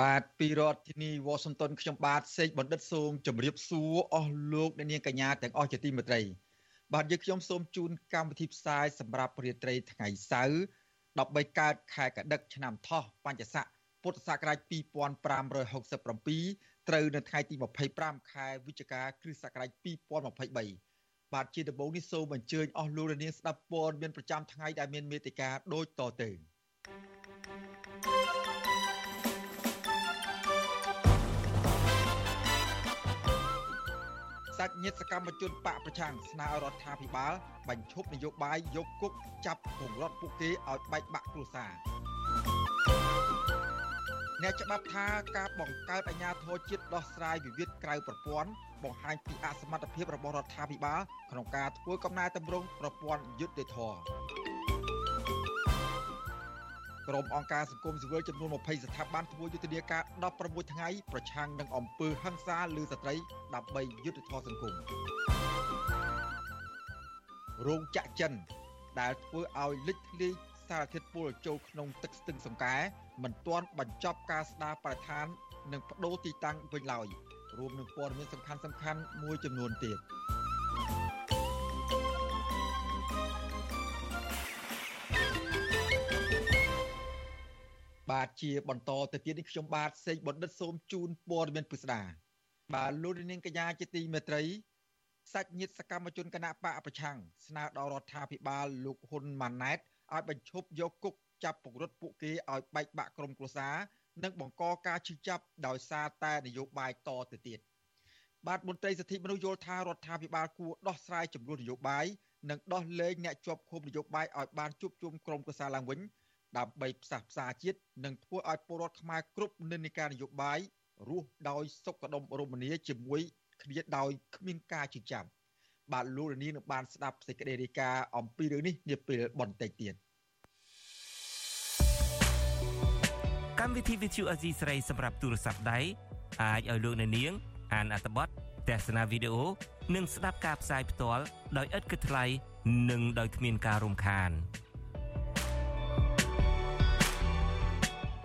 បាទពីរដ្ឋធានី Washington ខ្ញុំបាទសេកបណ្ឌិតសូមជម្រាបសួរអស់លោកអ្នកនាងកញ្ញាទាំងអស់ជាទីមេត្រី បាទយើងខ្ញុំសូមជូនកម្មវិធីផ្សាយសម្រាប់រាត្រីថ្ងៃសៅរ៍13កើតខែកដិកឆ្នាំថោះបញ្ញស័កពុទ្ធសករាជ2567ត្រូវនៅថ្ងៃទី25ខែវិច្ឆិកាគ្រិស្តសករាជ2023បាទជាដំបូងនេះសូមអញ្ជើញអស់លោកអ្នកនាងស្ដាប់ព័ត៌មានប្រចាំថ្ងៃដែលមានមេតិការដូចតទៅសា ច់ញាតិសកម្មជនបកប្រឆាំងស្នើឲ្យរដ្ឋាភិបាលបញ្ឈប់នយោបាយយកគុកចាប់ពង្រត់ពួកគេឲ្យបែកបាក់គ្រួសារអ្នកច្បាប់ថាការបង្កើតអាជ្ញាធរជាតិដោះស្រាយវិវាទក្រៅប្រព័ន្ធបង្ហាញពីអសមត្ថភាពរបស់រដ្ឋាភិបាលក្នុងការធ្វើកំណែតម្រង់ប្រព័ន្ធយុត្តិធម៌ ក្រុមអង្គការសង្គមស៊ីវិលចំនួន20ស្ថាប័នធ្វើយុទ្ធនាការ16ថ្ងៃប្រឆាំងនឹងអំពើហិង្សាលើស្ត្រីដើម្បីយុត្តិធម៌សង្គមរោងចក្រចិន ដែលធ្វើឲ្យលិចធ្លាយសារធាតុពុលចូលក្នុងទឹកស្ទឹងសង្កែមិនទាន់បញ្ចប់ការស្ដារបរិស្ថាន និងបដូរទីតាំងវិញឡើយរួមនឹងព័ត៌មានសំខាន់សំខាន់មួយចំនួនទៀត បាទជាបន្តទៅទៀតនេះខ្ញុំបាទសេកបណ្ឌិតសូមជូនព័ត៌មានពិស្ដាបាទលោកនាងកញ្ញាជាទីមេត្រីសាច់ញាតិសកម្មជនគណៈបកប្រឆាំងស្នើដល់រដ្ឋាភិបាលលោកហ៊ុនម៉ាណែតឲ្យបញ្ឈប់យកគុកចាប់ពង្រត់ពួកគេឲ្យបែកបាក់ក្រុមគ្រួសារនិងបង្កការឈឺចាប់ដោយសារតែនយោបាយតទៅទៀតបាទមន្ត្រីសិទ្ធិមនុស្សយល់ថារដ្ឋាភិបាលគួរដោះស្រាយចំនួននយោបាយនិងដោះលែងអ្នកជាប់ឃុំនយោបាយឲ្យបានជួបជុំក្រុមគ្រួសារឡើងវិញ ដើម្បីផ្សះផ្សាជាតិនិងធ្វើឲ្យពលរដ្ឋខ្មែរគ្រប់និន្នាការនយោបាយរស់ដោយសុខដុមរមនាជាមួយគ្នាដោយគ្មានការជិះចាប់បាទលោករនីនឹងបានស្ដាប់សេចក្តីរាយការណ៍អំពីរឿងនេះនាពេលបន្តិចទៀតកម្មវិធី Vithu Azizi ស្រីសម្រាប់ទូរស័ព្ទដៃអាចឲ្យលោកអ្នកនាង អានអត្ថបទទស្សនាវីដេអូនិងស្ដាប់ការផ្សាយផ្ទាល់ដោយឥតគិតថ្លៃនិងដោយគ្មានការរំខាន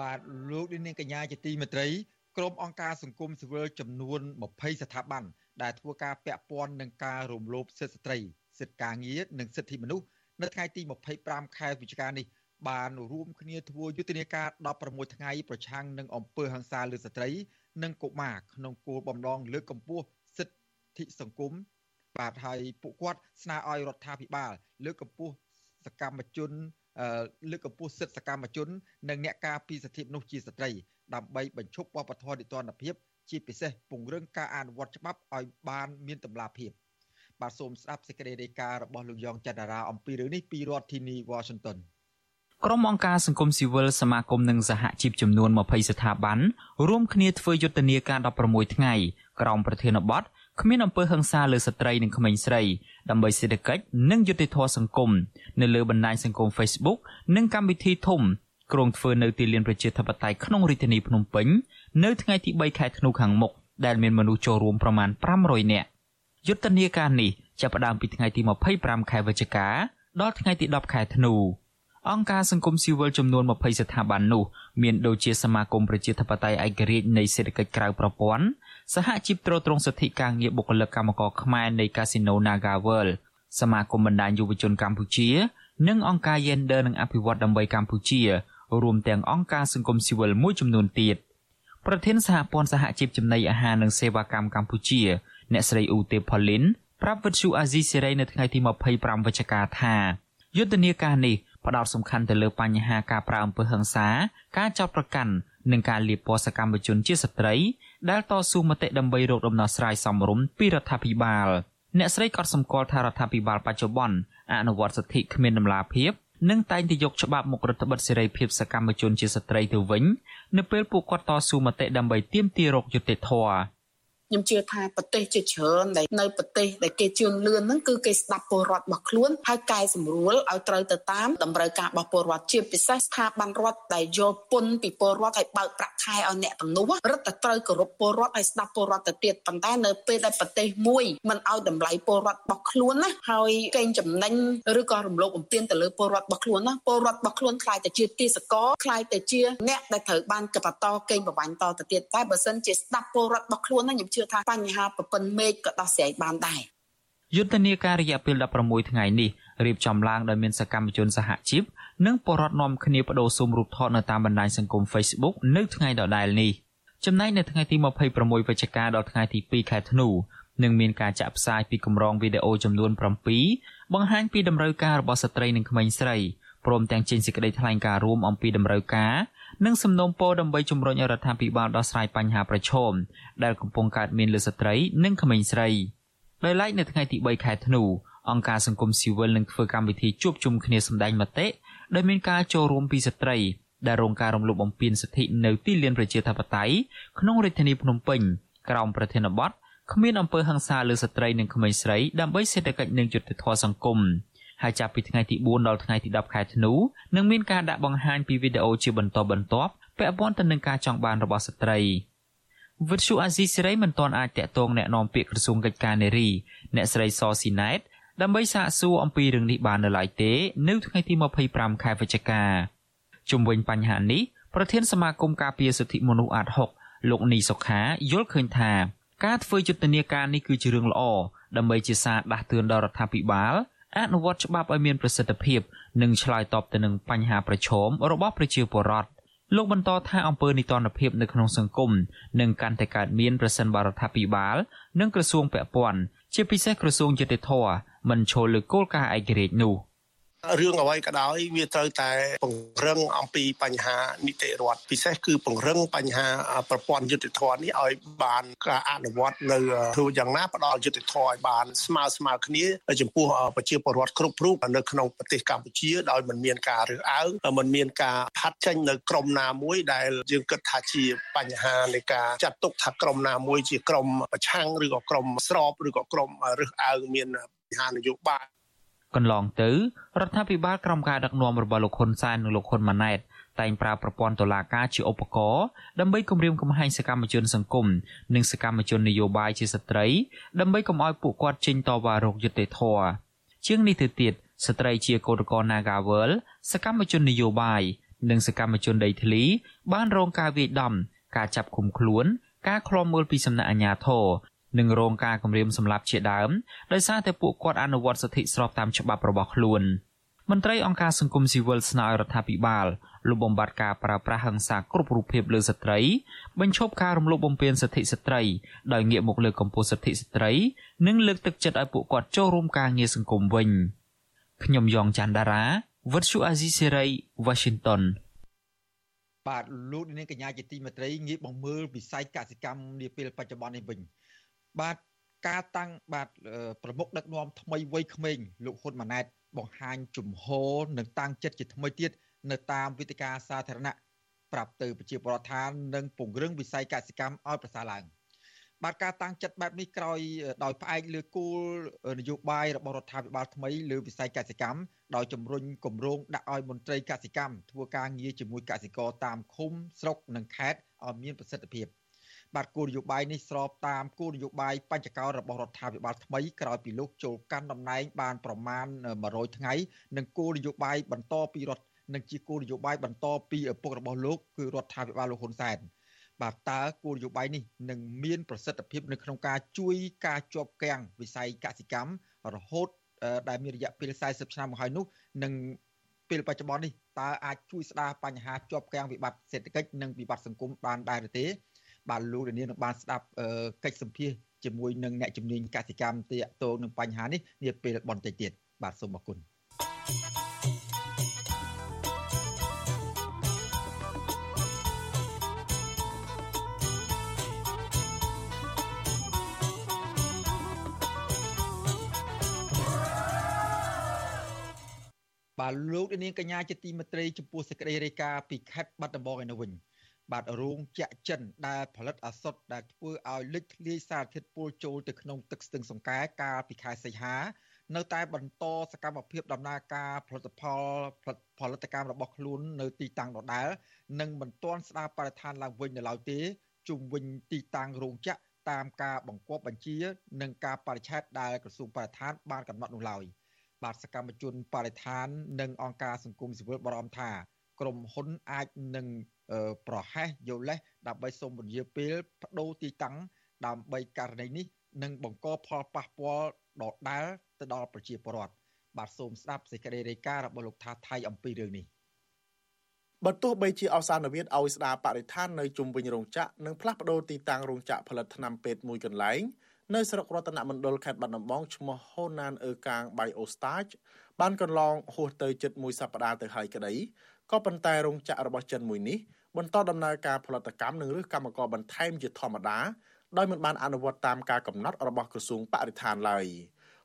បាទលោកនាងកញ្ញាជាទីមេត្រីក្រុមអង្គការសង្គមស៊ីវិលចំនួន20ស្ថាប័នដែលធ្វើការពាក់ព័ន្ធនឹងការរំលោភសិទ្ធិស្ត្រីសិទ្ធិការងារនិងសិទ្ធិមនុស្សនៅថ្ងៃទី25ខែវិច្ឆិកានេះបានរួមគ្នាធ្វើយុទ្ធនាការ16ថ្ងៃប្រឆាំងនឹងអំពើហិង្សាលើស្ត្រី និងកុមារក្នុងគោលបំណងលើកកម្ពស់សិទ្ធិសង្គមបាទហើយពួកគាត់ស្នើឲ្យរដ្ឋាភិបាលលើកកម្ពស់សកម្មជន លើកកម្ពស់សិទ្ធិសកម្មជន និងអ្នកការពារសិទ្ធិមនុស្សជាស្ត្រីដើម្បីបញ្ឈប់វប្បធម៌នីតិរដ្ឋភាពជាពិសេសពង្រឹងការអនុវត្តច្បាប់ឲ្យបានមានតម្លាភាពបាទសូមស្ដាប់សេចក្តីរាយការណ៍របស់លោកយ៉ងច័ន្ទរាអំពីរឿងនេះពីរដ្ឋធានី Washington ក្រុមអង្គការសង្គមស៊ីវិលសមាគមនិងសហជីពចំនួន20ស្ថាប័នរួមគ្នាធ្វើយុទ្ធនាការ16ថ្ងៃក្រោមប្រធានបទ គ្មានអំពើហិង្សាលើស្ត្រីនិងក្មេងស្រីដើម្បីសេដ្ឋកិច្ចនិងយុត្តិធម៌សង្គមនៅលើបណ្ដាញសង្គម Facebook និងកម្មវិធីធំក្រុងធ្វើនៅទីលានប្រជាធិបតេយ្យក្នុងរាជធានីភ្នំពេញនៅថ្ងៃទី3ខែធ្នូខាងមុខដែលមានមនុស្សចូលរួមប្រមាណ500នាក់យុទ្ធនាការនេះចាប់ផ្ដើមពីថ្ងៃទី25ខែវិច្ឆិកាដល់ថ្ងៃទី10ខែធ្នូអង្គការសង្គមស៊ីវិលចំនួន20ស្ថាប័ននោះមានដូចជាសមាគមប្រជាធិបតេយ្យឯករាជ្យនៃសេដ្ឋកិច្ចក្រៅប្រព័ន្ធ សហជីពត្រួតត្រងសិទ្ធិការងារបុគ្គលិកកម្មករខ្មែរនៃកាស៊ីណូ Naga World សមាគមបណ្ដាញយុវជនកម្ពុជា និងអង្គការ Gender និងអភិវឌ្ឍដើម្បីកម្ពុជារួមទាំងអង្គការសង្គមស៊ីវិលមួយចំនួនទៀតប្រធានសហព័ន្ធសហជីពចំណីអាហារនិងសេវាកម្មកម្ពុជា អ្នកស្រីអ៊ូទេផូលីនប្រាប់វិទ្យុអាស៊ីសេរីនៅថ្ងៃទី25វិច្ឆិកាថាយុទ្ធនាការនេះផ្ដោតសំខាន់ទៅលើបញ្ហាការប្រើអំពើហិង្សា ការចោទប្រកាន់និងការលាបពណ៌សកម្មជនជាស្ត្រី ដែលតស៊ូមតិដើម្បីរកដំណោះស្រាយសមរម្យពីរដ្ឋាភិបាលអ្នកស្រីក៏សម្គាល់ថារដ្ឋាភិបាលបច្ចុប្បន្នអនុវត្តសិទ្ធិគ្មានដំណាភាពនិងតែងតែយកច្បាប់មករដ្ឋបិទសេរីភាពសកម្មជនជាស្ត្រីទៅវិញនៅពេលពួកគាត់តស៊ូមតិដើម្បីទាមទាររកយុត្តិធម៌ ខ្ញុំជឿថាប្រទេសជាច្រើនដែលនៅប្រទេសដែលគេជឿនលឿនហ្នឹងគឺគេស្ដាប់ពលរដ្ឋរបស់ខ្លួនហើយកែសម្រួលឲ្យត្រូវទៅតាមតម្រូវការរបស់ពលរដ្ឋជាពិសេសស្ថាប័នរដ្ឋដែលយកពន្ធពីពលរដ្ឋឲ្យបើកប្រាក់ខែឲ្យអ្នកទាំងនោះរឹតតែត្រូវគោរពពលរដ្ឋឲ្យស្ដាប់ពលរដ្ឋទៅទៀតប៉ុន្តែនៅពេលដែលប្រទេសមួយមិនឲ្យតម្លៃពលរដ្ឋរបស់ខ្លួនណាហើយកេងចំណេញឬក៏រំលោភបំពានទៅលើពលរដ្ឋរបស់ខ្លួនណាពលរដ្ឋរបស់ខ្លួនខ្លាយទៅជាទាសករខ្លាយទៅជាអ្នកដែលត្រូវបានកបន្តកេងប្រវ័ញ្ចតទៅទៀតតែបើសិនជាស្ដាប់ពលរដ្ឋរបស់ខ្លួនណាខ្ញុំជឿថាបញ្ហាប្រពន្ធមេឃក៏ដោះស្រាយបានដែរយុទ្ធនាការរយៈពេល16ថ្ងៃនេះរៀបចំឡើងដោយមានសកម្មជនសហជីពនិងបរិវត្តនាំគ្នាបដូរស៊ុំរូបថតនៅតាមបណ្ដាញសង្គម Facebook នៅថ្ងៃដដែលនេះចំណែកនៅថ្ងៃទី26វិច្ឆិកាដល់ថ្ងៃទី2ខែធ្នូនឹងមានការចាក់ផ្សាយពីកម្រងវីដេអូចំនួន7បង្ហាញពីដំណើរការរបស់ស្ត្រីនិងក្មេងស្រី ព្រមទាំងចេញសេចក្តីថ្លែងការណ៍រួមអំពីដំណើរការនិងសំណូមពរដើម្បីជំរុញឲ្យរដ្ឋាភិបាលដោះស្រាយបញ្ហាប្រឈមដែលកំពុងកើតមានលើស្ត្រី និងក្មេងស្រីដោយឡែកនៅថ្ងៃទី3ខែធ្នូអង្គការសង្គមស៊ីវិលនឹងធ្វើកម្មវិធីជួបជុំគ្នាសម្ដែងមតិដោយមានការចូលរួមពីស្ត្រីដែលរងការរំលោភបំពានសិទ្ធិនៅទីលានប្រជាធិបតេយ្យក្នុងរាជធានីភ្នំពេញក្រោមប្រធានបទគ្មានអំពើហិង្សាលើស្ត្រីនិងក្មេងស្រីដើម្បីសេដ្ឋកិច្ចនិងយុត្តិធម៌សង្គម ហើយចាប់ពីថ្ងៃទី4ដល់ថ្ងៃទី10ខែធ្នូនឹងមានការដាក់បង្ហាញពីវីដេអូជាបន្តបន្ទាប់ពាក់ព័ន្ធទៅនឹងការចង់បានរបស់ស្ត្រីវិទ្យុអាស៊ីសេរីមិនទាន់អាចតាក់ទងแนะនាំពាក្យក្រសួងកិច្ចការនារីអ្នកស្រីសស៊ីណែតដើម្បីសាកសួរអំពីរឿងនេះបាននៅឡើយទេនៅថ្ងៃទី25ខែវិច្ឆិកាជុំវិញបញ្ហានេះប្រធានសមាគមការពារសិទ្ធិមនុស្សអាត6លោកនីសុខាយល់ឃើញថាការធ្វើយុទ្ធនាការនេះគឺជារឿងល្អដើម្បីជាសារដាស់តឿនដល់រដ្ឋាភិបាល អនុវត្តច្បាប់ឲ្យមានប្រសិទ្ធភាពនិងឆ្លើយតបទៅនឹងបញ្ហាប្រឈមរបស់ប្រជាពលរដ្ឋលោកបន្តថាអង្គើនីតិរដ្ឋភាពនៅក្នុងសង្គមនឹងកាន់តែកើតមានប្រសិនបរដ្ឋាភិបាល និងក្រសួងពាក់ព័ន្ធជាពិសេសក្រសួងយុតិធធមិនឈលលើគោលការណ៍ឯករាជ្យនោះ។ រឿងអ្វីក៏ដោយវាត្រូវតែពង្រឹងអំពីបញ្ហានីតិរដ្ឋពិសេសគឺពង្រឹងបញ្ហាប្រព័ន្ធយុតិធម៌នេះឲ្យបានការអនុវត្តនៅធ្វើយ៉ាងណាផ្ដល់យុតិធម៌ឲ្យបានស្មើស្មើគ្នាចំពោះប្រជាពលរដ្ឋគ្រប់រូបនៅក្នុងប្រទេសកម្ពុជាដោយមិនមានការរើសអើងមិនមានការផាត់ចេញនៅក្រមណាមួយដែលយើងគិតថាជាបញ្ហានៃការចាត់ទុកថាក្រមណាមួយជាក្រមប្រឆាំងឬក៏ក្រមស្របឬក៏ក្រមរើសអើងមានបញ្ហានយោបាយ កន្លងទៅរដ្ឋាភិបាលក្រោមការដឹកនាំរបស់លោកហ៊ុនសែននិងលោកហ៊ុនម៉ាណែតតែងប្រើប្រព័ន្ធតុលាការជាឧបករណ៍ដើម្បីគំរាមកំហែងសកម្មជនសង្គមនិងសកម្មជននយោបាយជាស្ត្រី ដើម្បីកុំឲ្យពួកគាត់ចេញតវ៉ារោគយុត្តិធម៌ជាងនេះទៅទៀតស្ត្រីជាកោតក្រ Nagawal សកម្មជននយោបាយនិងសកម្មជនដីធ្លីបានរងការវាយដំការចាប់ឃុំខ្លួន ការឃ្លាំមើលពីសំណាក់អាជ្ញាធរ និងរងការគំរាមសម្លាប់ជាដើមដោយសារតែពួកគាត់អនុវត្តសិទ្ធិស្របតាមច្បាប់របស់ខ្លួនមន្ត្រីអង្គការសង្គមស៊ីវិលស្នើឲ្យរដ្ឋាភិបាលលុបបំបាត់ការប្រើប្រាស់ហិង្សាគ្រប់រូបភាពលើស្ត្រី បញ្ឈប់ការរំលោភបំពានសិទ្ធិស្ត្រីដោយងាកមកលើកកម្ពស់សិទ្ធិស្ត្រី និងលើកទឹកចិត្តឲ្យពួកគាត់ចូលរួមការងារសង្គមវិញខ្ញុំយ៉ងច័ន្ទដារាវិទ្យុអាស៊ីសេរី Washington បាទលោកនាងកញ្ញាជាទីមេត្រីងាកមកមើលវិស័យកសិកម្មនាពេលបច្ចុប្បន្ននេះវិញ បាទការតាំងបាទប្រមុខដឹកនាំថ្មីវ័យក្មេងលោកហ៊ុនម៉ាណែតបង្ហាញជំហរនិងតាំងចិត្តជាថ្មីទៀតនៅតាមវេទិកាសាធារណៈប្រាប់ទៅប្រជាពលរដ្ឋថានឹងពង្រឹងវិស័យកសិកម្មឲ្យប្រសើរឡើងបាទការតាំងចិត្តបែបនេះក្រោយដោយផ្អែកលើគោលនយោបាយរបស់រដ្ឋាភិបាលថ្មីលើវិស័យកសិកម្មដោយជំរុញគម្រោងដាក់ឲ្យមន្ត្រីកសិកម្មធ្វើការងារជាមួយកសិករតាមឃុំស្រុកនិងខេត្តឲ្យមានប្រសិទ្ធភាព។ បាទគោលនយោបាយនេះស្របតាមគោលនយោបាយបញ្ចកោរបស់រដ្ឋាភិបាលថ្មីក្រោយពីលោកចូលកាន់តំណែងបានប្រមាណ100ថ្ងៃនិងគោលនយោបាយបន្តពីរដ្ឋនិងជាគោលនយោបាយបន្តពីឪពុករបស់លោកគឺរដ្ឋាភិបាលលោកហ៊ុនសែនបាទតើគោលនយោបាយនេះនឹងមានប្រសិទ្ធភាពនៅក្នុងការជួយការជាប់គាំងវិស័យកសិកម្មរហូតដែលមានរយៈពេល40ឆ្នាំមកហើយនោះនឹងពេលបច្ចុប្បន្ននេះតើអាចជួយស្ដារបញ្ហាជាប់គាំងវិបត្តិសេដ្ឋកិច្ចនិងវិបត្តិសង្គមបានដែរឬទេ បាទលោកលាននឹងបានស្ដាប់កិច្ចសម្ភាសជាមួយនឹងអ្នកជំនាញកសិកម្មទាក់ទងនឹងបញ្ហានេះនាពេលបន្តិចទៀតបាទសូមអរគុណបាទលោកនាងកញ្ញាជាទីមេត្រីចំពោះសេចក្តីរាយការណ៍ពីខេត្តបាត់ដំបងឯនោះវិញ បាទរោងចក្រចិនដែលផលិតអាសុតដែលធ្វើឲ្យលេចធ្លាយសារធាតុពុលចូលទៅក្នុងទឹកស្ទឹងសង្កែកាលពីខែសីហានៅតែបន្តសកម្មភាពដំណើរការផលិតផលផលិតកម្មរបស់ខ្លួននៅទីតាំងដដែលនិងមិនទាន់ស្ដារបរិស្ថានឡើងវិញនៅឡើយទេជុំវិញទីតាំងរោងចក្រតាមការបង្គាប់បញ្ជា និងការបរិច្ឆេទដែលក្រសួងបរិស្ថានបានកំណត់នោះឡើយបាទសកម្មជនបរិស្ថាន និងអង្គការសង្គមស៊ីវិលបារម្ភថា ក្រុមហ៊ុនអាចនឹង ប្រហែសយកលេសដើម្បីសូមពន្យាពេលបដូរទីតាំងដើម្បីករណីនេះនឹងបង្កផលប៉ះពាល់ដដែលទៅដល់ប្រជាពលរដ្ឋបាទសូមស្ដាប់សេចក្តីរាយការណ៍របស់លោកថាថៃអំពីរឿងនេះបើទោះបីជាអសានវិទ្យឲ្យស្ដារបរិស្ថាននៅជុំវិញរោងចក្រនិងផ្លាស់ប្ដូរទីតាំងរោងចក្រផលិតថ្នាំពេទ្យមួយកន្លែង នៅស្រុករតនមណ្ឌលខេត្តបាត់ដំបងឈ្មោះ Honan អឺកាង Biostage បានកន្លងហួសទៅជិតមួយសប្តាហ៍ទៅហើយក្តីក៏ប៉ុន្តែរោងចក្ររបស់ចិនមួយនេះបន្តដំណើរការផលិតកម្មនិងរើសកម្មករបន្ថែមជាធម្មតាដោយមិនបានអនុវត្តតាមការកំណត់របស់ក្រសួងបរិស្ថានឡើយ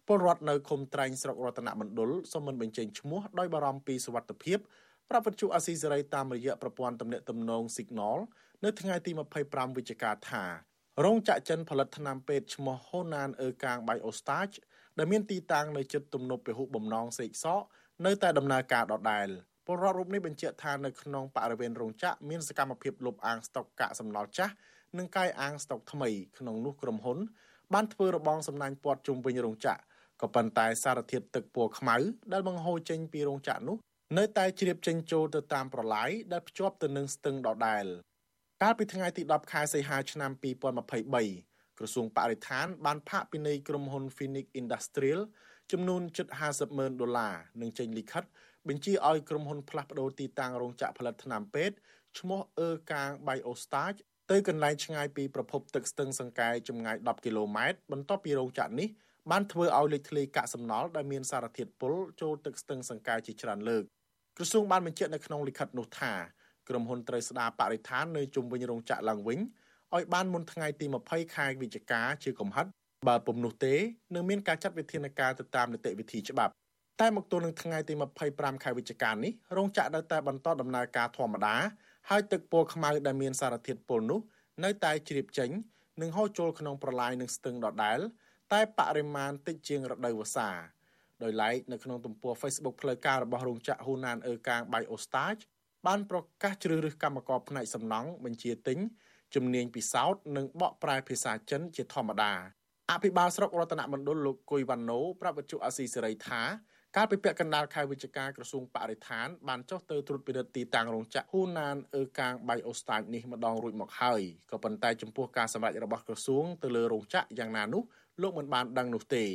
ពលរដ្ឋនៅឃុំត្រែងស្រុករតនមណ្ឌលសូមមិនបញ្ចេញឈ្មោះដោយបារម្ភពីសុវត្ថិភាពប្រាប់វិទ្យុអាស៊ីសេរីតាមរយៈប្រព័ន្ធទំនាក់ទំនង Signal នៅថ្ងៃទី25វិច្ឆិកាថា រោងចក្រចិនផលិតថ្នាំពេទ្យឈ្មោះ Honan Erkang Biostage ដែលមានទីតាំងនៅជិតទំនប់ពហុបំណងសេកសកនៅតែដំណើរការដដែល។ពលរដ្ឋរូបនេះបញ្ជាក់ថានៅក្នុងបរិវេណរោងចក្រមានសកម្មភាពលុបអាងស្តុកកាកសំណល់ចាស់និងកាយអាងស្តុកថ្មីក្នុងនោះក្រុមហ៊ុន បានធ្វើរបងសំណាញ់ព័ទ្ធជុំវិញរោងចក្រក៏ប៉ុន្តែសារធាតុទឹកពណ៌ខ្មៅដែលបង្ហូរចេញពីរោងចក្រនោះនៅតែជ្រាបចេញចូលទៅតាមប្រឡាយដែលភ្ជាប់ទៅនឹងស្ទឹងដដែល កាលពីថ្ងៃទី10ខែសីហាឆ្នាំ2023ក្រសួងបរិស្ថានបានផាកពិន័យក្រុមហ៊ុន Phoenix Industrial ចំនួនជិត50ម៉ឺនដុល្លារនិងចេញលិខិត បញ្ជាឲ្យក្រុមហ៊ុនផ្លាស់ប្តូរទីតាំងរោងចក្រផលិតថ្នាំពេទ្យឈ្មោះអឺកាង Biostage ទៅកន្លែងឆ្ងាយពីប្រភពទឹកស្ទឹងសង្កែចម្ងាយ10គីឡូម៉ែត្របន្ទាប់ពីរោងចក្រនេះបានធ្វើឲ្យលេចធ្លាយកាកសំណល់ដែលមានសារធាតុពុលចូលទឹកស្ទឹងសង្កែជាច្រើនលើកក្រសួងបានបញ្ជាក់នៅក្នុងលិខិតនោះថា ក្រុមហ៊ុនត្រូវស្ដារបរិស្ថាននៅជុំវិញរោងចក្រឡើងវិញឲ្យបានមុនថ្ងៃទី20ខែវិច្ឆិកាជាកំហិតបើពុំនោះទេនឹងមានការចាត់វិធានការទៅតាមនីតិវិធីច្បាប់តែមកទល់នឹងថ្ងៃទី25ខែវិច្ឆិកានេះរោងចក្រនៅតែបន្តដំណើរការធម្មតាហើយទឹកពណ៌ខ្មៅដែលមានសារធាតុពុលនោះនៅតែជ្រាបចេញនិងហូរចូលក្នុងប្រឡាយនឹងស្ទឹងដដែលតែបរិមាណតិចជាងរដូវវស្សាដោយឡែកនៅក្នុងទំព័រ Facebook ផ្លូវការរបស់រោងចក្រ Hunan Erkang Biostage បានប្រកាសជ្រើសរើសកម្មករផ្នែកសំណង់បញ្ជាទិញជំនាញពិសោធន៍និងបកប្រែភាសាចិនជាធម្មតាអភិបាលស្រុករតនមណ្ឌលលោកគុយវ៉ាណូប្រាប់វិទ្យុអាស៊ីសេរីថាកាលពីពាក់កណ្ដាលខែវិច្ឆិកាក្រសួងបរិស្ថានបានចុះទៅត្រួតពិនិត្យទីតាំងរោងចក្រហ៊ូណានអឺកាងបៃអូស្តាចនេះម្ដងរួចមកហើយក៏ប៉ុន្តែចំពោះការសម្រេចរបស់ក្រសួងទៅលើរោងចក្រយ៉ាងណានោះលោកមិនបានដឹងនោះទេ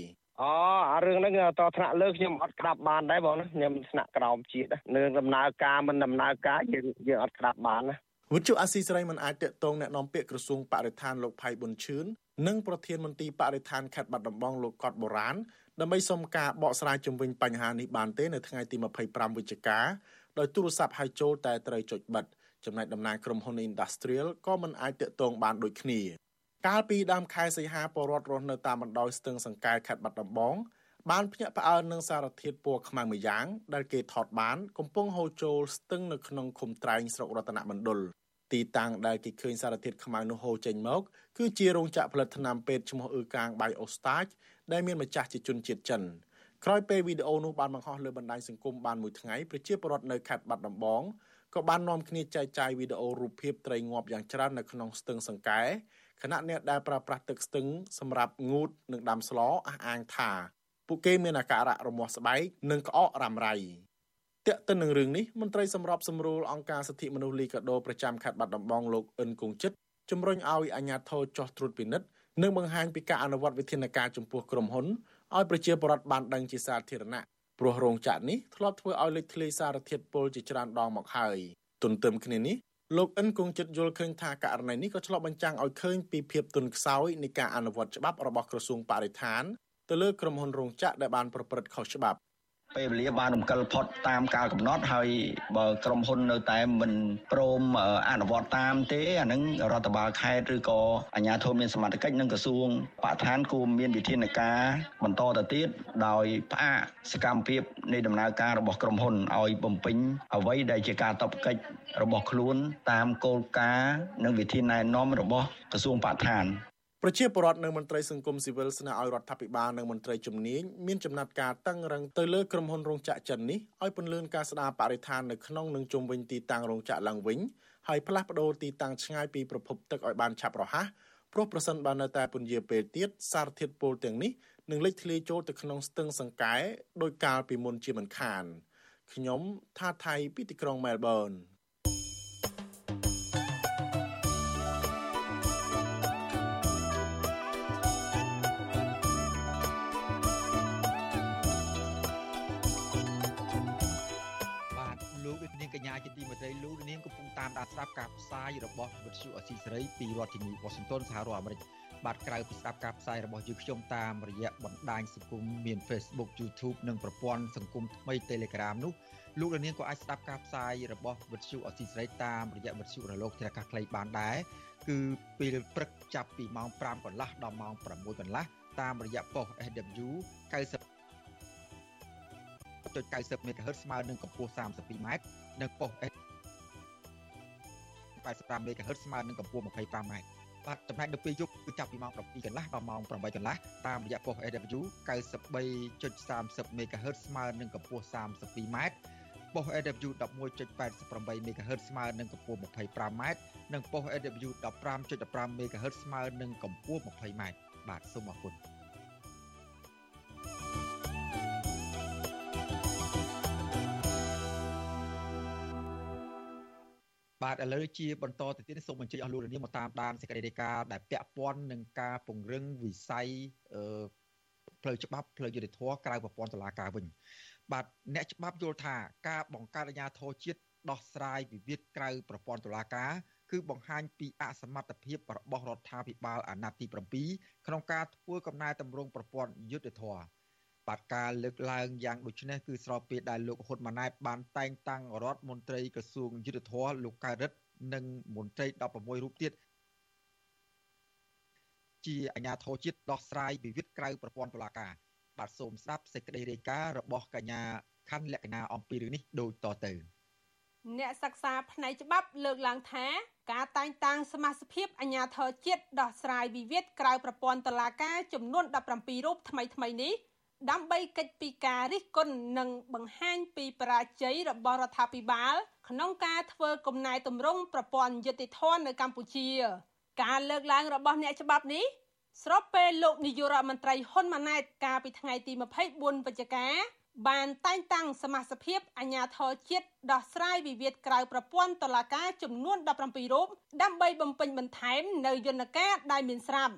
អូអារឿងហ្នឹងតថ្នាក់លើខ្ញុំអត់ក្តាប់បានដែរបងណាខ្ញុំថ្នាក់ក្រោមជាតិនឹងដំណើរការមិនដំណើរការយើងយើងអត់ក្តាប់បានណាវិទ្យុអាស៊ីសេរីមិនអាចតកតងแนะនាំពាក្យក្រសួងបរិស្ថានលោកផៃប៊ុនឈឿននិងប្រធានមន្ត្រីបរិស្ថានខេត្តបាត់ដំបងលោកកតបូរានដើម្បីសុំការបកស្រាយជំវិញបញ្ហានេះបានទេនៅថ្ងៃទី25វិច្ឆិកាដោយទូរស័ព្ទហៅចូលតែត្រូវចុចបិទចំណែកតំណាងក្រុមហ៊ុន Industrial ក៏មិនអាចតាក់ទងបានដូចគ្នា កាលពីដើមខែសីហាពលរដ្ឋរស់នៅតាមបណ្ដោយស្ទឹងសង្កែខេត្តបាត់ដំបងបានភ្ញាក់ផ្អើលនឹងសារធាតុពណ៌ខ្មៅមួយយ៉ាងដែលគេថតបានកំពុងហូរចូលស្ទឹងនៅក្នុងឃុំត្រែងស្រុករតនមណ្ឌលទីតាំងដែលគេឃើញសារធាតុខ្មៅនោះហូរចេញមកគឺជារោងចក្រផលិតថ្នាំពេទ្យឈ្មោះអ៊ឺកាង Biostage ដែលមានម្ចាស់ជាជនជាតិចិនក្រោយពេលវីដេអូនោះបានបង្ហោះលើបណ្ដាញសង្គមបានមួយថ្ងៃប្រជាពលរដ្ឋនៅខេត្តបាត់ដំបងក៏បាននាំគ្នាចែកចាយវីដេអូរូបភាពត្រីងាប់យ៉ាងច្រើននៅក្នុងស្ទឹងសង្កែ ខណៈអ្នកដែលប្រើប្រាស់ទឹកស្ទឹងសម្រាប់ងូតនិងដាំស្លអះអាងថាពួកគេមានអាការៈរមាស់ស្បែកនិងក្អករ៉ាំរ៉ៃទាក់ទិននឹងរឿងនេះមន្ត្រីសម្របសម្រួលអង្គការសិទ្ធិមនុស្សលីកាដូប្រចាំខេត្តបាត់ដំបងលោកអិនគង្ជិតជំរុញឲ្យអាជ្ញាធរចោះត្រួតពិនិត្យនិងបង្ហាញពីការអនុវត្តវិធានការចំពោះក្រុមហ៊ុនឲ្យប្រជាពលរដ្ឋបានដឹងជាសាធារណៈព្រោះរោងចក្រនេះធ្លាប់ធ្វើឲ្យលេចធ្លាយសារធាតុពុលជាច្រើនដងមកហើយទន្ទឹមគ្នានេះ លោកអិនគង់ចិត្តយល់ឃើញថាករណីនេះក៏ឆ្លុះបញ្ចាំងឲ្យឃើញពីភាពទន់ខ្សោយនៃការអនុវត្តច្បាប់របស់ក្រសួងបរិស្ថានទៅលើក្រុមហ៊ុនរោងចក្រដែលបានប្រព្រឹត្តខុសច្បាប់ ពេលវេលាបានរំកិលផុតតាមការកំណត់ហើយបើក្រុមហ៊ុននៅតែមិនព្រមអនុវត្តតាមទេអានឹងរដ្ឋបាលខេត្តឬក៏អាជ្ញាធរមានសមត្ថកិច្ចនិងក្រសួងបរិស្ថានគួរមានវិធានការបន្តទៅទៀតដោយផ្អាកសកម្មភាពនៃដំណើរការរបស់ក្រុមហ៊ុនឲ្យបំពេញអ្វីដែលជាការតបកិច្ចរបស់ខ្លួនតាមគោលការណ៍និងវិធានណែនាំរបស់ក្រសួងបរិស្ថាន ប្រជាពលរដ្ឋនិងមន្ត្រីសង្គមស៊ីវិលស្នើឲ្យរដ្ឋាភិបាលនិងមន្ត្រីជំនាញមានចំណាត់ការតឹងរឹងទៅលើក្រុមហ៊ុនរោងចក្រចិននេះឲ្យពន្លឿនការស្ដារបរិស្ថាននៅក្នុងនិងជុំវិញទីតាំងរោងចក្រឡើងវិញហើយផ្លាស់ប្ដូរទីតាំងឆ្ងាយពីប្រភពទឹកឲ្យបានឆាប់រហ័សព្រោះប្រសិនបើនៅតែពន្យាពេលទៀតសារធាតុពុលទាំងនេះនឹងលេចធ្លាយចូលទៅក្នុងស្ទឹងសង្កែដោយកាលពីមុនជាមិនខានខ្ញុំថាថៃពីទីក្រុងមែលប៊ន ស្ដាប់ការផ្សាយរបស់វិទ្យុអស៊ីសេរីពីរដ្ឋធានីវ៉ាស៊ីនតោនសហរដ្ឋអាមេរិកបាទក្រៅពីស្ដាប់ការផ្សាយរបស់យើងខ្ញុំតាមរយៈបណ្ដាញសង្គមមាន Facebook YouTube និងប្រព័ន្ធសង្គមថ្មី Telegram នោះលោកលានក៏អាចស្ដាប់ការផ្សាយរបស់វិទ្យុអស៊ីសេរីតាមរយៈវិទ្យុរលកធារកាសខ្លីបានដែរគឺពេលព្រឹកចាប់ពីម៉ោង5កន្លះដល់ម៉ោង6កន្លះតាមរយៈប៉ុស SW 90 90 MHz ស្មើនឹងកម្ពស់ 32m និងប៉ុស 85 MHz ស្មើនឹងកម្ពស់ 25m បាទចំណែកនៅពេលយប់គឺចាប់ពីម៉ោង7កន្លះដល់ម៉ោង8កន្លះតាមរយៈប៉ុស AW 93.30 MHz ស្មើនឹងកម្ពស់ 32m ប៉ុស AW 11.88 MHz ស្មើនឹងកម្ពស់ 25m និងប៉ុស AW 15.15 MHz ស្មើនឹងកម្ពស់ 20m បាទសូមអរគុណ បាទឥឡូវជាបន្តទៅទៀតសូមអញ្ជើញអស់លោកលានមកតាមដានសេចក្តីរាយការណ៍ដែលពាក់ព័ន្ធនឹងការពង្រឹងវិស័យផ្លូវច្បាប់ផ្លូវយុត្តិធម៌ក្រៅប្រព័ន្ធតុលាការវិញបាទអ្នកច្បាប់យល់ថាការបង្កើតអាជ្ញាធរជាតិដោះស្រាយវិវាទក្រៅប្រព័ន្ធតុលាការគឺបង្ហាញពីអសមត្ថភាពរបស់រដ្ឋាភិបាលអាណត្តិទី7ក្នុងការធ្វើកំណែតម្រង់ប្រព័ន្ធយុត្តិធម៌ បាទការលើកឡើងយ៉ាងដូចនេះគឺស្របពេលដែលលោកហ៊ុនម៉ាណែតបានតែងតាំងរដ្ឋមន្ត្រីក្រសួងយុទ្ធភ័ពលោកកៅរិទ្ធនិងមន្ត្រី16រូបទៀតជាអាជ្ញាធរជាតិដោះស្រាយវិវាទក្រៅប្រព័ន្ធតុលាការបាទសូមស្ដាប់សេចក្តីរាយការណ៍របស់កញ្ញាខណ្ឌលក្ខណៈអំពីរឿងនេះដូចតទៅអ្នកសិក្សាផ្នែកច្បាប់លើកឡើងថាការតែងតាំងសមាជិកអាជ្ញាធរជាតិដោះស្រាយវិវាទក្រៅប្រព័ន្ធតុលាការចំនួន17រូបថ្មីៗនេះ ដើម្បីកិច្ចពីការរិះគន់និងបង្ហាញពីបរាជ័យរបស់រដ្ឋាភិបាល ក្នុងការធ្វើកំណែទម្រង់ប្រព័ន្ធយុតិធធននៅកម្ពុជា ការលើកឡើងរបស់អ្នកច្បាប់នេះស្របពេលលោកនាយករដ្ឋមន្ត្រីហ៊ុនម៉ាណែតកាលពីថ្ងៃទី24វិច្ឆិកាបានតែងតាំងសមាជិកអាជ្ញាធរជាតិដោះស្រាយវិវាទក្រៅប្រព័ន្ធតុលាការចំនួន17រូបដើម្បីបំពេញបន្ថែមនៅយន្តការដែលមានស្រាប់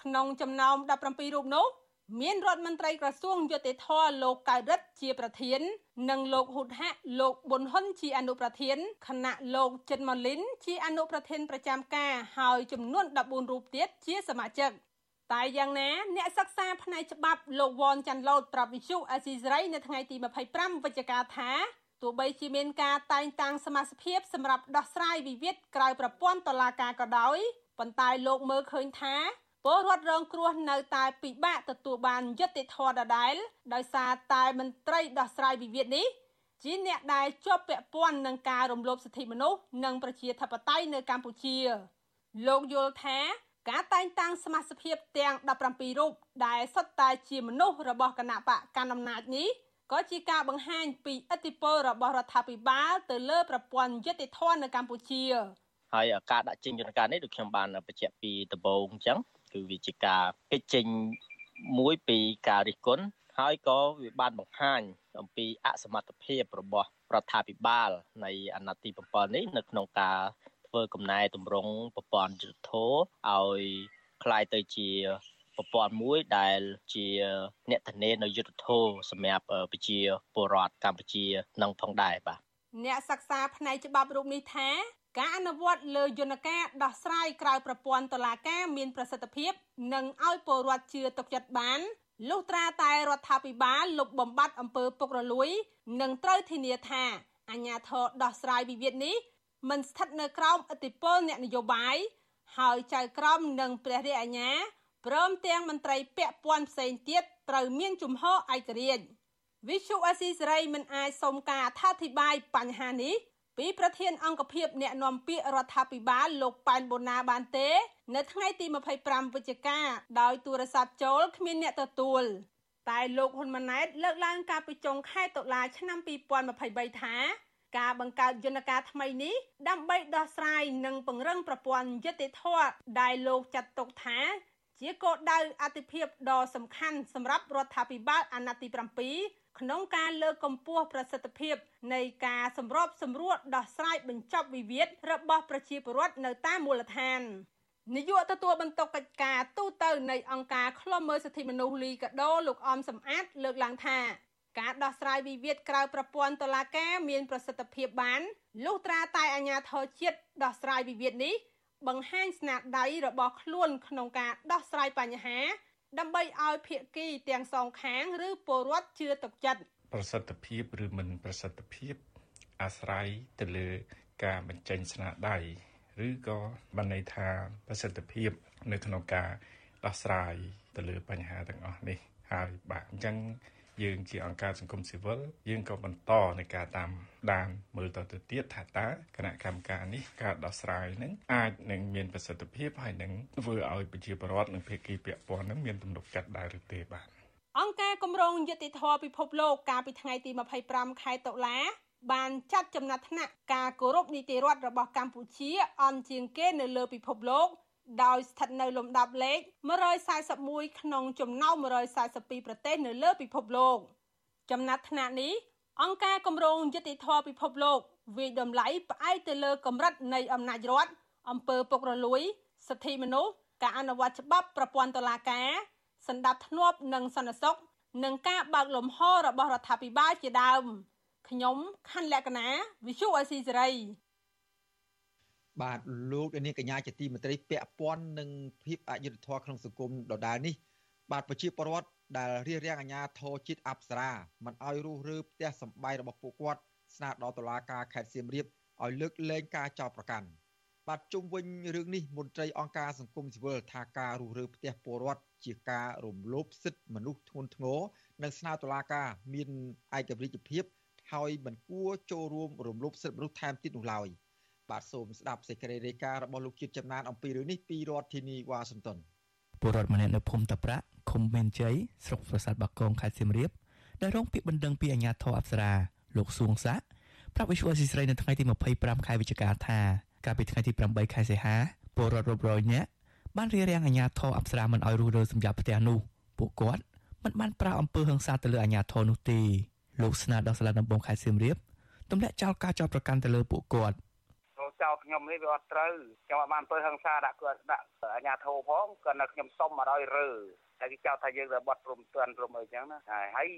ក្នុងចំណោម17រូបនោះ មានរដ្ឋមន្ត្រីក្រសួងយុតិធធលោកកៅរិទ្ធជាប្រធាន និងលោកហ៊ុតហាក់លោកប៊ុនហ៊ុនជាអនុប្រធានគណៈលោកចិនម៉ាលីន ជាអនុប្រធានប្រចាំការហើយចំនួន14រូបទៀតជាសមាជិកតែយ៉ាងណាអ្នកសិក្សាផ្នែកច្បាប់លោកវ៉នចាន់ឡូតប្រាប់វិសុអេស៊ីសរ៉ៃនៅថ្ងៃទី25វិច្ឆិកាថាទោះបីជាមានការតែងតាំងសមាជិកសម្រាប់ដោះស្រាយវិវាទក្រៅប្រព័ន្ធតុលាការក៏ដោយប៉ុន្តែលោកមើលឃើញថា ពលរដ្ឋរងគ្រោះនៅតែពិបាកទទួលបានយុត្តិធម៌ដដែលដោយសារតែមន្ត្រីដោះស្រាយវិវាទនេះជាអ្នកដែលជាប់ពាក់ព័ន្ធនឹងការរំលោភសិទ្ធិមនុស្សនិងប្រជាធិបតេយ្យនៅកម្ពុជា លោកយល់ថាការតែងតាំងសមាជិកទាំង17រូបដែលសុទ្ធតែជាមនុស្សរបស់គណៈបកកណ្ដាលអំណាចនេះក៏ជាការបង្ហាញពីឥទ្ធិពលរបស់រដ្ឋាភិបាលទៅលើប្រព័ន្ធយុត្តិធម៌នៅកម្ពុជាហើយការដាក់ចេញយន្តការនេះដូចខ្ញុំបានបញ្ជាក់ពីដំបូងអញ្ចឹង គឺវាជាការកិច្ចចេញមួយពីការរិះគន់ហើយក៏វាបានបង្ហាញអំពីអសមត្ថភាពរបស់រដ្ឋាភិបាលនៃអាណត្តិទី7នេះនៅក្នុងការធ្វើកំណែតម្រង់ប្រព័ន្ធយុទ្ធធរឲ្យคล้ายទៅជា ប្រព័ន្ធមួយដែលជាអ្នកធានានៅយុទ្ធធរសម្រាប់ប្រជាពលរដ្ឋកម្ពុជានឹងផងដែរបាទអ្នកសិក្សាផ្នែកច្បាប់រូបនេះថា ការអនុវត្តលើយន្តការដោះស្រាយក្រៅប្រព័ន្ធតុលាការមានប្រសិទ្ធភាពនិងឲ្យពលរដ្ឋជឿទុកចិត្តបានលុះត្រាតែរដ្ឋាភិបាលលុបបំបាត់អំពើពុករលួយ និងត្រូវធានាថាអាជ្ញាធរដោះស្រាយវិវាទនេះមិនស្ថិតនៅក្រោមឥទ្ធិពលអ្នកនយោបាយហើយចៅក្រមនិងព្រះរាជអាជ្ញាព្រមទាំងមន្ត្រីពាក់ព័ន្ធផ្សេងទៀតត្រូវមានជំហរឯករាជ្យវិសុអេស៊ីសេរីមិនអាចសុំការអធិប្បាយបញ្ហានេះ ពីប្រធានអង្គភិបអ្នកនាំពាក្យរដ្ឋាភិបាលលោកប៉ែនបូណាបានទេ នៅថ្ងៃទី25វិច្ឆិកាដោយទូរស័ព្ទចូលគ្មានអ្នកទទួលតែលោកហ៊ុនម៉ាណែតលើកឡើងការពីចុងខែតុលាឆ្នាំ2023ថាការបង្កើតយន្តការថ្មីនេះដើម្បីដោះស្រាយនិងពង្រឹងប្រព័ន្ធយុតិធធដែលលោកចាត់ទុកថា ជាគោលដៅអតិភិបដ៏សំខាន់សម្រាប់រដ្ឋាភិបាលអាណត្តិទី7 ក្នុងការលើកកម្ពស់ប្រសិទ្ធភាពនៃការសម្របសម្រួលដោះស្រាយបញ្ចប់វិវាទរបស់ប្រជាពលរដ្ឋនៅតាមមូលដ្ឋាននាយកទទួលបន្ទុកកិច្ចការទូតទៅនៃអង្គការឃ្លាំមើលសិទ្ធិមនុស្សលីកាដូលោកអមសំអាតលើកឡើងថាការដោះស្រាយវិវាទក្រៅប្រព័ន្ធតុលាការមានប្រសិទ្ធភាពបានលុះត្រាតែអាជ្ញាធរជាតិដោះស្រាយវិវាទនេះបង្ហាញស្នាដៃរបស់ខ្លួនក្នុងការដោះស្រាយបញ្ហា ដើម្បីឲ្យភាគីទាំងសងខាងឬពលរដ្ឋជឿទុកចិត្តប្រសិទ្ធភាពឬមិនប្រសិទ្ធភាពអាស្រ័យទៅលើការបញ្ចេញស្នាដៃឬក៏បានន័យថាប្រសិទ្ធភាព នៅក្នុងការដោះស្រាយទៅលើបញ្ហាទាំងអស់នេះហើយបាទអញ្ចឹង យើងជាអង្គការសង្គមស៊ីវិលយើងក៏បន្តในការតាមដានមើលទៅទៅទៀតថាតើគណៈកម្មការនេះការដោះស្រាយនឹងអាចនឹងមានប្រសិទ្ធភាពហើយនឹងធ្វើឲ្យប្រជាពលរដ្ឋនិងភាគីពាក់ព័ន្ធនឹងមានទំនុកចិត្តដែរឬទេបាទអង្គការគម្រោងយុតិធធពិភពលោកកាលពីថ្ងៃទី25ខែតុលាបានចាត់ចំណាត់ថ្នាក់ការគោរពនីតិរដ្ឋរបស់កម្ពុជាអន់ជាងគេនៅលើពិភពលោក ដោយស្ថិតនៅលំដាប់លេខ141ក្នុងចំណោម142ប្រទេសនៅលើពិភពលោកចំណាត់ថ្នាក់នេះអង្គការគម្រោងយុតិធធពិភពលោកវិយតម្លៃផ្អែកទៅលើកម្រិតនៃអំណាចរដ្ឋអំពើពុករលួយសិទ្ធិមនុស្សការអនុវត្តច្បាប់ប្រព័ន្ធតុលាការសន្តិភាពនិងសន្តិសុខនិងការបើកលំហរបស់រដ្ឋាភិបាលជាដើមខ្ញុំខណ្ឌលក្ខណាវិសុអេស៊ីសេរី បាទលោកនាងកញ្ញាជាទីមេត្រីពាក់ព័ន្ធនឹងភាពអយុត្តិធម៌ក្នុងសង្គមដដែលនេះ បាទប្រជាពលរដ្ឋដែលរៀបរៀងអាជ្ញាធរជាតិអប្សរាមិនអោយរុះរើផ្ទះសម្បែងរបស់ពួកគាត់ស្នើដល់តុលាការខេត្តសៀមរាបឲ្យលើកលែងការចោទប្រកាន់បាទជុំវិញរឿងនេះមន្ត្រីអង្គការសង្គមស៊ីវិលថាការរុះរើផ្ទះពលរដ្ឋជាការរំលោភសិទ្ធិមនុស្សធ្ងន់ធ្ងរនិងស្នើតុលាការមានឯករាជ្យភាព ហើយមិនគួរចូលរួមរំលោភសិទ្ធិមនុស្សថែមទៀតនោះឡើយ។ បាទសូមស្ដាប់សេចក្តីរាយការណ៍របស់លោកជាតិចំណានអំពីរឿងនេះពីរដ្ឋធានីវ៉ាស៊ីនតោនពលរដ្ឋម្នាក់នៅភូមិតាប្រាក់ឃុំមានជ័យស្រុកប្រាសាទបាគងខេត្តសៀមរាបដែលរងពាក្យបណ្ដឹងពីអាជ្ញាធរអប្សរាលោកសួងសាក់ប្រាប់វិសុវអស៊ីស្រីនៅថ្ងៃទី25ខែវិច្ឆិកាថាកាលពីថ្ងៃទី8ខែសីហាពលរដ្ឋរាប់រយនាក់បានរៀបរៀងអាជ្ញាធរអប្សរាមិនឲ្យរុះរើសម្រាប់ផ្ទះនោះពួកគាត់មិនបានប្រើអំពើហិង្សាទៅលើអាជ្ញាធរនោះទេលោកស្នើដល់សាលាដំបងខេត្តសៀមរាបទម្លាក់ចោលការចោទប្រកាន់ទៅលើពួកគាត់ចោល ខ្ញុំនេះវាអត់ត្រូវខ្ញុំអត់បានធ្វើហិង្សាដាក់គាត់ដាក់អាញាធោផងគាត់នៅខ្ញុំសុំមកឲ្យរើតែគេចោទថាយើងទៅបាត់ព្រំទណ្ឌព្រំអីចឹងណាហើយ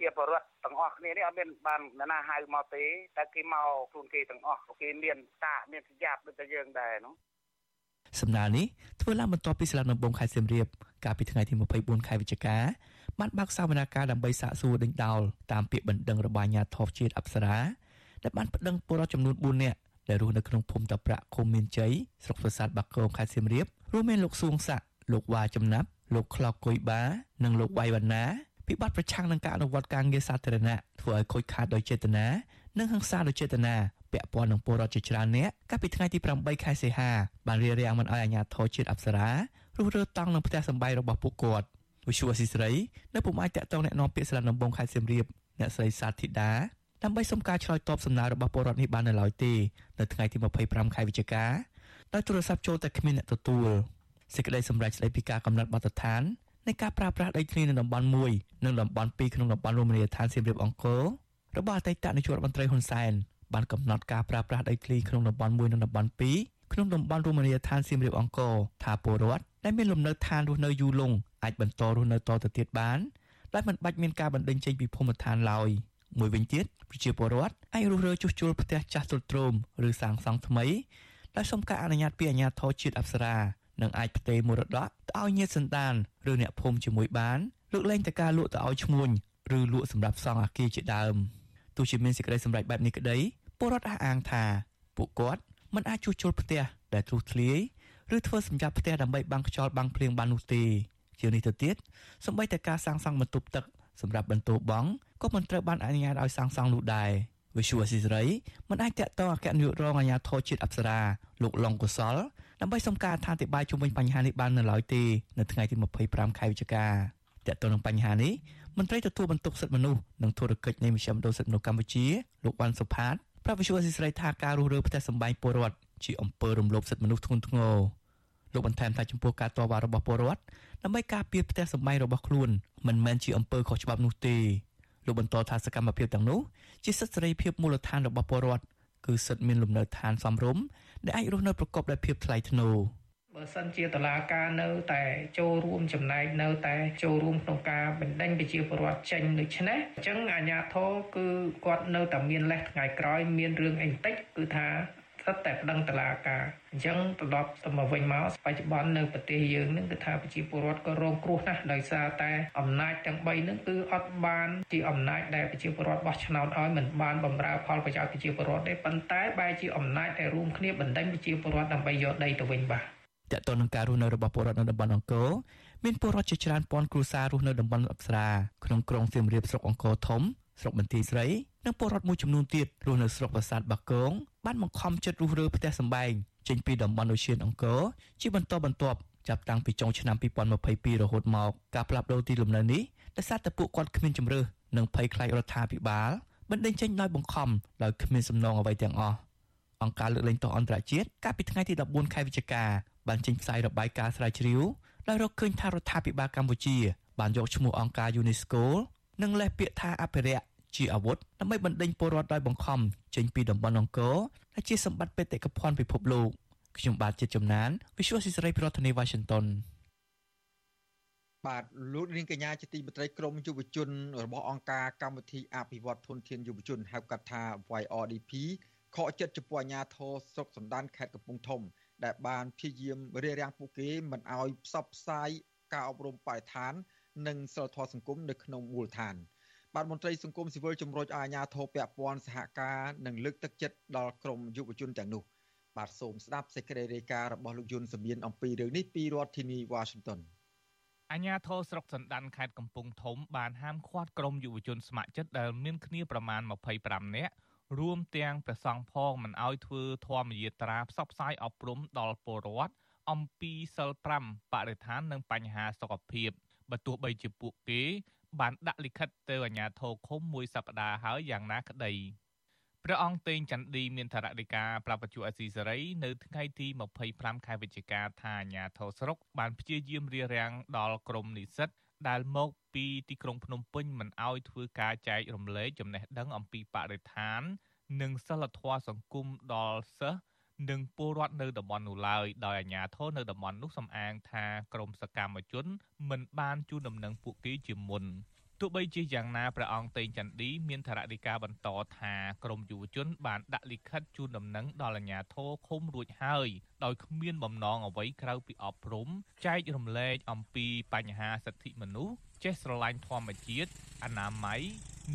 ជាបរិវត្តទាំងអស់គ្នានេះអត់មានបាននរណាហៅមកទេតែគេមកខ្លួនគេទាំងអស់គេមានតាមានប្រយ៉ាប់ដូចតែយើងដែរនោះសំណើនេះធ្វើឡើងបន្ទាប់ពីសាលាដំបងខេត្តសៀមរាបកាលពីថ្ងៃទី24ខែវិច្ឆិកាបានបើកសវនកម្មដើម្បីសាកសួរដេញដោលតាមពាក្យបណ្ដឹងរបស់អាជ្ញាធរជាតិអប្សរាដែលបានប្តឹងពលរដ្ឋចំនួន4នាក់ ដែលរស់នៅក្នុងភូមិតាប្រាក់ឃុំមានជ័យស្រុកប្រាសាទបាគងខេត្តសៀមរាបរួមមានលោកសួងសាក់លោកវ៉ាចំណាប់លោកខ្លកគុយបានិងលោកវៃវណ្ណាពីបទប្រឆាំងនឹងការអនុវត្តការងារសាធារណៈធ្វើឲ្យខូចខាតដោយចេតនានិងហិង្សាដោយចេតនាពាក់ព័ន្ធនឹងពលរដ្ឋជាច្រើនអ្នកកាលពីថ្ងៃទី8ខែសីហាបានរៀបរៀងមិនឲ្យអាជ្ញាធរជាតិអប្សរារុះរើតង់នឹងផ្ទះសម្បែងរបស់ពួកគាត់វិសុវអស៊ីស្រីនៅពុំអាចតាក់ទងแนะនាំពាក្យស្លាដំបងខេត្តសៀមរាបអ្នកស្រីសាធីតា ដើម្បីសុំការឆ្លើយតបសំណើរបស់ពលរដ្ឋនេះបាននៅឡើយទេនៅថ្ងៃទី25ខែវិច្ឆិកាដោយទូរស័ព្ទចូលតែគ្មានអ្នកទទួលសេចក្តីសម្រេចស្តីពីការកំណត់បទដ្ឋាននៃការប្រើប្រាស់ដីធ្លីនៅតំបន់1និងតំបន់2ក្នុងតំបន់រមណីយដ្ឋានសៀមរាបអង្គររបស់អតីតនាយករដ្ឋមន្ត្រីហ៊ុនសែនបានកំណត់ការប្រើប្រាស់ដីធ្លីក្នុងតំបន់1និងតំបន់2ក្នុងតំបន់រមណីយដ្ឋានសៀមរាបអង្គរថាពលរដ្ឋដែលមានលំនៅឋានរស់នៅយូរលង់អាចបន្តរស់នៅតទៅទៀតបានដែលមិនបាច់មានការបណ្តេញចេញពីភូមិឋានឡើយ មួយវិញទៀតប្រជាពលរដ្ឋអាចរុះរើជួសជុលផ្ទះចាស់ទ្រុឌទ្រោមឬសាងសង់ថ្មីដោយសុំការអនុញ្ញាតពីអាជ្ញាធរជាតិអប្សរានិងអាចផ្ទេរមរតកទៅឲ្យញាតិសន្តានឬអ្នកភូមិជាមួយបានលើកលែងតែការលក់ទៅឲ្យឈ្មួញឬលក់សម្រាប់សង់អគារជាដើមទោះជាមានសេចក្តីសម្រេចបែបនេះក្តីពលរដ្ឋអះអាងថាពួកគាត់មិនអាចជួសជុលផ្ទះដែលទ្រុះធ្លាយឬធ្វើសម្រាប់ផ្ទះដើម្បីបាំងខ្យល់បាំងភ្លៀងបាននោះទេជាងនេះទៅទៀតសម្បីតែការសាងសង់បន្ទប់ទឹកសម្រាប់បន្ទោបង់ ក៏មិនត្រូវបានអនុញ្ញាតឲ្យសាងសង់នោះដែរវិសុវស៊ីសេរីមិនអាចតាក់ទងអគ្គនាយករងអាជ្ញាធរជាតិអប្សរាលោកឡុងកុសលដើម្បីសុំការអធិប្បាយជុំវិញបញ្ហានេះបាននៅឡើយទេនៅថ្ងៃទី25ខែវិច្ឆិកាតាក់ទងនឹងបញ្ហានេះមន្ត្រីទទួលបន្ទុកសិទ្ធិមនុស្សនិងធុរកិច្ចនៃមជ្ឈមណ្ឌលសិទ្ធិមនុស្សកម្ពុជាលោកវ៉ាន់សុផាតប្រាប់វិសុវស៊ីសេរីថាការរុះរើផ្ទះសម្បែងពលរដ្ឋជាអំពើរំលោភសិទ្ធិមនុស្សធ្ងន់ធ្ងរលោកបន្ថែមថាចំពោះការតវ៉ារបស់ពលរដ្ឋដើម្បីការពារផ្ទះសម្បែងរបស់ខ្លួនមិនមែនជាអំពើខុសច្បាប់នោះទេ លោកបន្តថាសកម្មភាពទាំងនោះជាសិទ្ធិសេរីភាពមូលដ្ឋានរបស់ពលរដ្ឋគឺសិទ្ធិមានលំនៅឋានសមរម្យដែលអាចរស់នៅប្រកបដោយភាពថ្លៃថ្នូរបើសិនជាតឡាការនៅតែចូលរួមចំណែកនៅតែចូលរួមក្នុងការបណ្ដេញប្រជាពលរដ្ឋចេញដូច្នេះអញ្ចឹងអាជ្ញាធរគឺគាត់នៅតែមានលេសថ្ងៃក្រោយមានរឿងអីបន្តិចគឺថា ស្ថិតតែប្តឹងតឡាការអញ្ចឹងត្រឡប់ទៅមកវិញមកបច្ចុប្បន្ននៅប្រទេសយើងនឹងគឺថាប្រជាពលរដ្ឋក៏រងគ្រោះណាស់ដោយសារតែអំណាចទាំង3នឹងគឺអត់បានជាអំណាចដែលប្រជាពលរដ្ឋបោះឆ្នោតឲ្យមិនបានបម្រើផលប្រយោជន៍ប្រជាពលរដ្ឋទេប៉ុន្តែបែរជាអំណាចដែលរួមគ្នាបណ្ដេញប្រជាពលរដ្ឋដើម្បីយកដីទៅវិញបាទតើតើនឹងការរស់នៅរបស់ពលរដ្ឋនៅតំបន់អង្គរមានពលរដ្ឋជាច្រើនពាន់គ្រួសាររស់នៅតំបន់អប្សរាក្នុងក្រុងសៀមរាបស្រុកអង្គរធំស្រុកបន្ទាយស្រីនិងពលរដ្ឋមួយចំនួនទៀតរស់នៅស្រុកប្រាសាទបាគង បានបង្ខំចិត្តរុះរើផ្ទះសម្បែងចេញពីតំបន់ឧឈានអង្គរជាបន្តបន្ទាប់ចាប់តាំងពីចុងឆ្នាំ2022រហូតមកការផ្លាស់ប្ដូរទីលំនៅនេះដោយសារតែពួកគាត់គ្មានជំរឿសនិងភ័យខ្លាចរដ្ឋាភិបាលបណ្ដេញចេញដោយបង្ខំដោយគ្មានសំណងអ្វីទាំងអស់អង្គការលើកលែងទោសអន្តរជាតិកាលពីថ្ងៃទី14ខែវិច្ឆិកាបានចេញផ្សាយរបាយការណ៍ស្រាវជ្រាវដោយរកឃើញថារដ្ឋាភិបាលកម្ពុជាបានយកឈ្មោះអង្គការ UNESCO និងលេសពាក្យថាអភិរក្ស ជាអាវុធដើម្បីបណ្ដេញពលរដ្ឋដោយបង្ខំចេញពីតំបន់អង្គរដែលជាសម្បត្តិបេតិកភណ្ឌពិភពលោកខ្ញុំបាទជាចំណាន Visual Society ប្រធានាទី Washington បាទលោកនាងកញ្ញាជាទីមេត្រីក្រមយុវជន របស់អង្គការកម្មវិធីអភិវឌ្ឍធនធានយុវជនហៅកាត់ថា YRDP ខកចិត្តចំពោះអាញាធរស្រុកសំដានខេត្តកំពង់ធំ ដែលបានព្យាយាមរារាំងពួកគេមិនឲ្យផ្សព្វផ្សាយការអប់រំបរិស្ថាន និងសិលធម៌សង្គមនៅក្នុងមូលដ្ឋាន។ បាទមន្ត្រីសង្គមស៊ីវិលជំរុញឲ្យអាជ្ញាធរពាក់ព័ន្ធសហការនិងលើកទឹកចិត្តដល់ក្រមយុវជនទាំងនោះបាទសូមស្ដាប់សេចក្តីរាយការណ៍របស់លោកយុនសមៀនអំពីរឿងនេះពីរដ្ឋធានី Washington អាញាធរស្រុកសណ្ដានខេត្តកំពង់ធំបានហាមឃាត់ក្រុមយុវជនស្ម័គ្រចិត្តដែលមានគ្នាប្រមាណ25នាក់រួមទាំងព្រះសង្ឃផងមិនអោយធ្វើធម្មយាត្រាផ្សព្វផ្សាយអប់រំដល់ពលរដ្ឋអំពីសិល5បរិស្ថាននិងបញ្ហាសុខភាពបើទោះបីជាពួកគេ បានដាក់លិខិតទៅអាជ្ញាធរឃុំមួយសប្តាហ៍ហើយយ៉ាងណាក្តីព្រះអង្គតេងចន្ទឌីមានថរដីកាប្រាប់បច្ចុប្បន្នអសីសេរីនៅថ្ងៃទី25ខែវិច្ឆិកាថាអាជ្ញាធរស្រុកបានព្យាយាមរារាំងដល់ក្រមនិស្សិតដែលមកពីទីក្រុងភ្នំពេញមិនអោយធ្វើការចែករំលែកចំណេះដឹងអំពីបរិស្ថាន និងសិលធម៌សង្គមដល់សិស្ស និងពលរដ្ឋនៅតំបន់នោះឡើយដោយអាជ្ញាធរនៅតំបន់នោះសំអាងថាក្រមសកម្មជន មិនបានជូនដំណឹងពួកគេជាមុនទោះបីជាយ៉ាងណាព្រះអង្គតេងចន្ទឌីមានថរដីកាបន្តថាក្រមយុវជន បានដាក់លិខិតជូនដំណឹងដល់អាជ្ញាធរឃុំរួចហើយដោយគ្មានបំណងអ្វីក្រៅពីអប់រំចែករំលែកអំពីបញ្ហាសិទ្ធិមនុស្សចេះស្រឡាញ់ធម្មជាតិអនាម័យ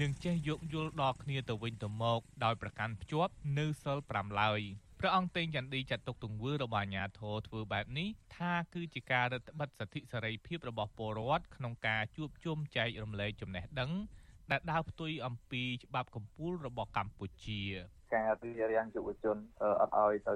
និងចេះយោគយល់ដល់គ្នាទៅវិញទៅមកដោយប្រកាន់ភ្ជាប់នៅសិល5ឡើយ។ ព្រះអង្គតេងចន្ទឌីចាត់ទុកទង្វើរបស់អាជ្ញាធរធ្វើបែបនេះថាគឺជាការរឹតបន្តឹងសិទ្ធិសេរីភាពរបស់ពលរដ្ឋក្នុងការជួបជុំចែករំលែកចំណេះដឹងដែលដើរផ្ទុយអំពីច្បាប់កម្ពុជារបស់កម្ពុជាការរៀបរៀងយុវជនអត់ឲ្យទៅ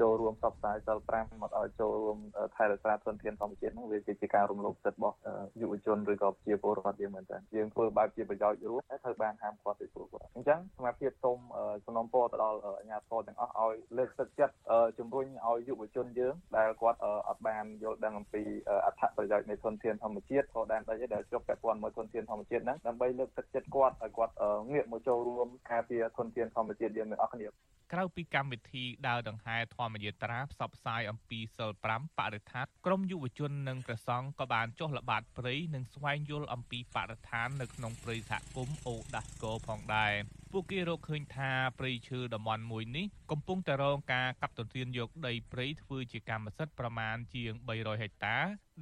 ចូលរួមផ្សព្វផ្សាយសិល5មកឲ្យចូលរួមថែរក្សាធនធានធម្មជាតិហ្នឹងវាជាការរំលោភសិទ្ធិរបស់យុវជនឬក៏ប្រជាពលរដ្ឋយើងមែនតើយើងធ្វើបែបជាប្រយោជន៍រួមតែត្រូវបានហាមឃាត់ពីពួកគាត់អញ្ចឹងសមាជិកសូមសំណូមពរទៅដល់អាជ្ញាធរទាំងអស់ឲ្យលើកទឹកចិត្តជំរុញឲ្យយុវជនយើងដែលគាត់អត់បានយល់ដឹងអំពីអត្ថប្រយោជន៍នៃធនធានធម្មជាតិក៏ដែនដីដែលជាប់ពាក់ព័ន្ធមួយធនធានធម្មជាតិហ្នឹងដើម្បីលើកទឹកចិត្តគាត់ឲ្យគាត់ងាកមកចូលរួមការពារធនធានធម្មម្មជាតិយើងទាំងអស់គ្នាក្រៅពីកម្មវិធីដើរដង្ហែធម្មយាត្រាផ្សព្វផ្សាយអំពីសិល5បរិស្ថានក្រមយុវជននិងព្រះសង្ឃក៏បានចុះល្បាតព្រៃនិងស្វែងយល់អំពីបរិស្ថាននៅក្នុងព្រៃសហគមន៍អូដាស្កូផងដែរពួកគេរកឃើញថាព្រៃឈើតំបន់មួយនេះកំពុងតែរងការកាប់ទន្ទ្រានយកដីព្រៃធ្វើជាកម្មសិទ្ធិប្រមាណជាង300ហិកតា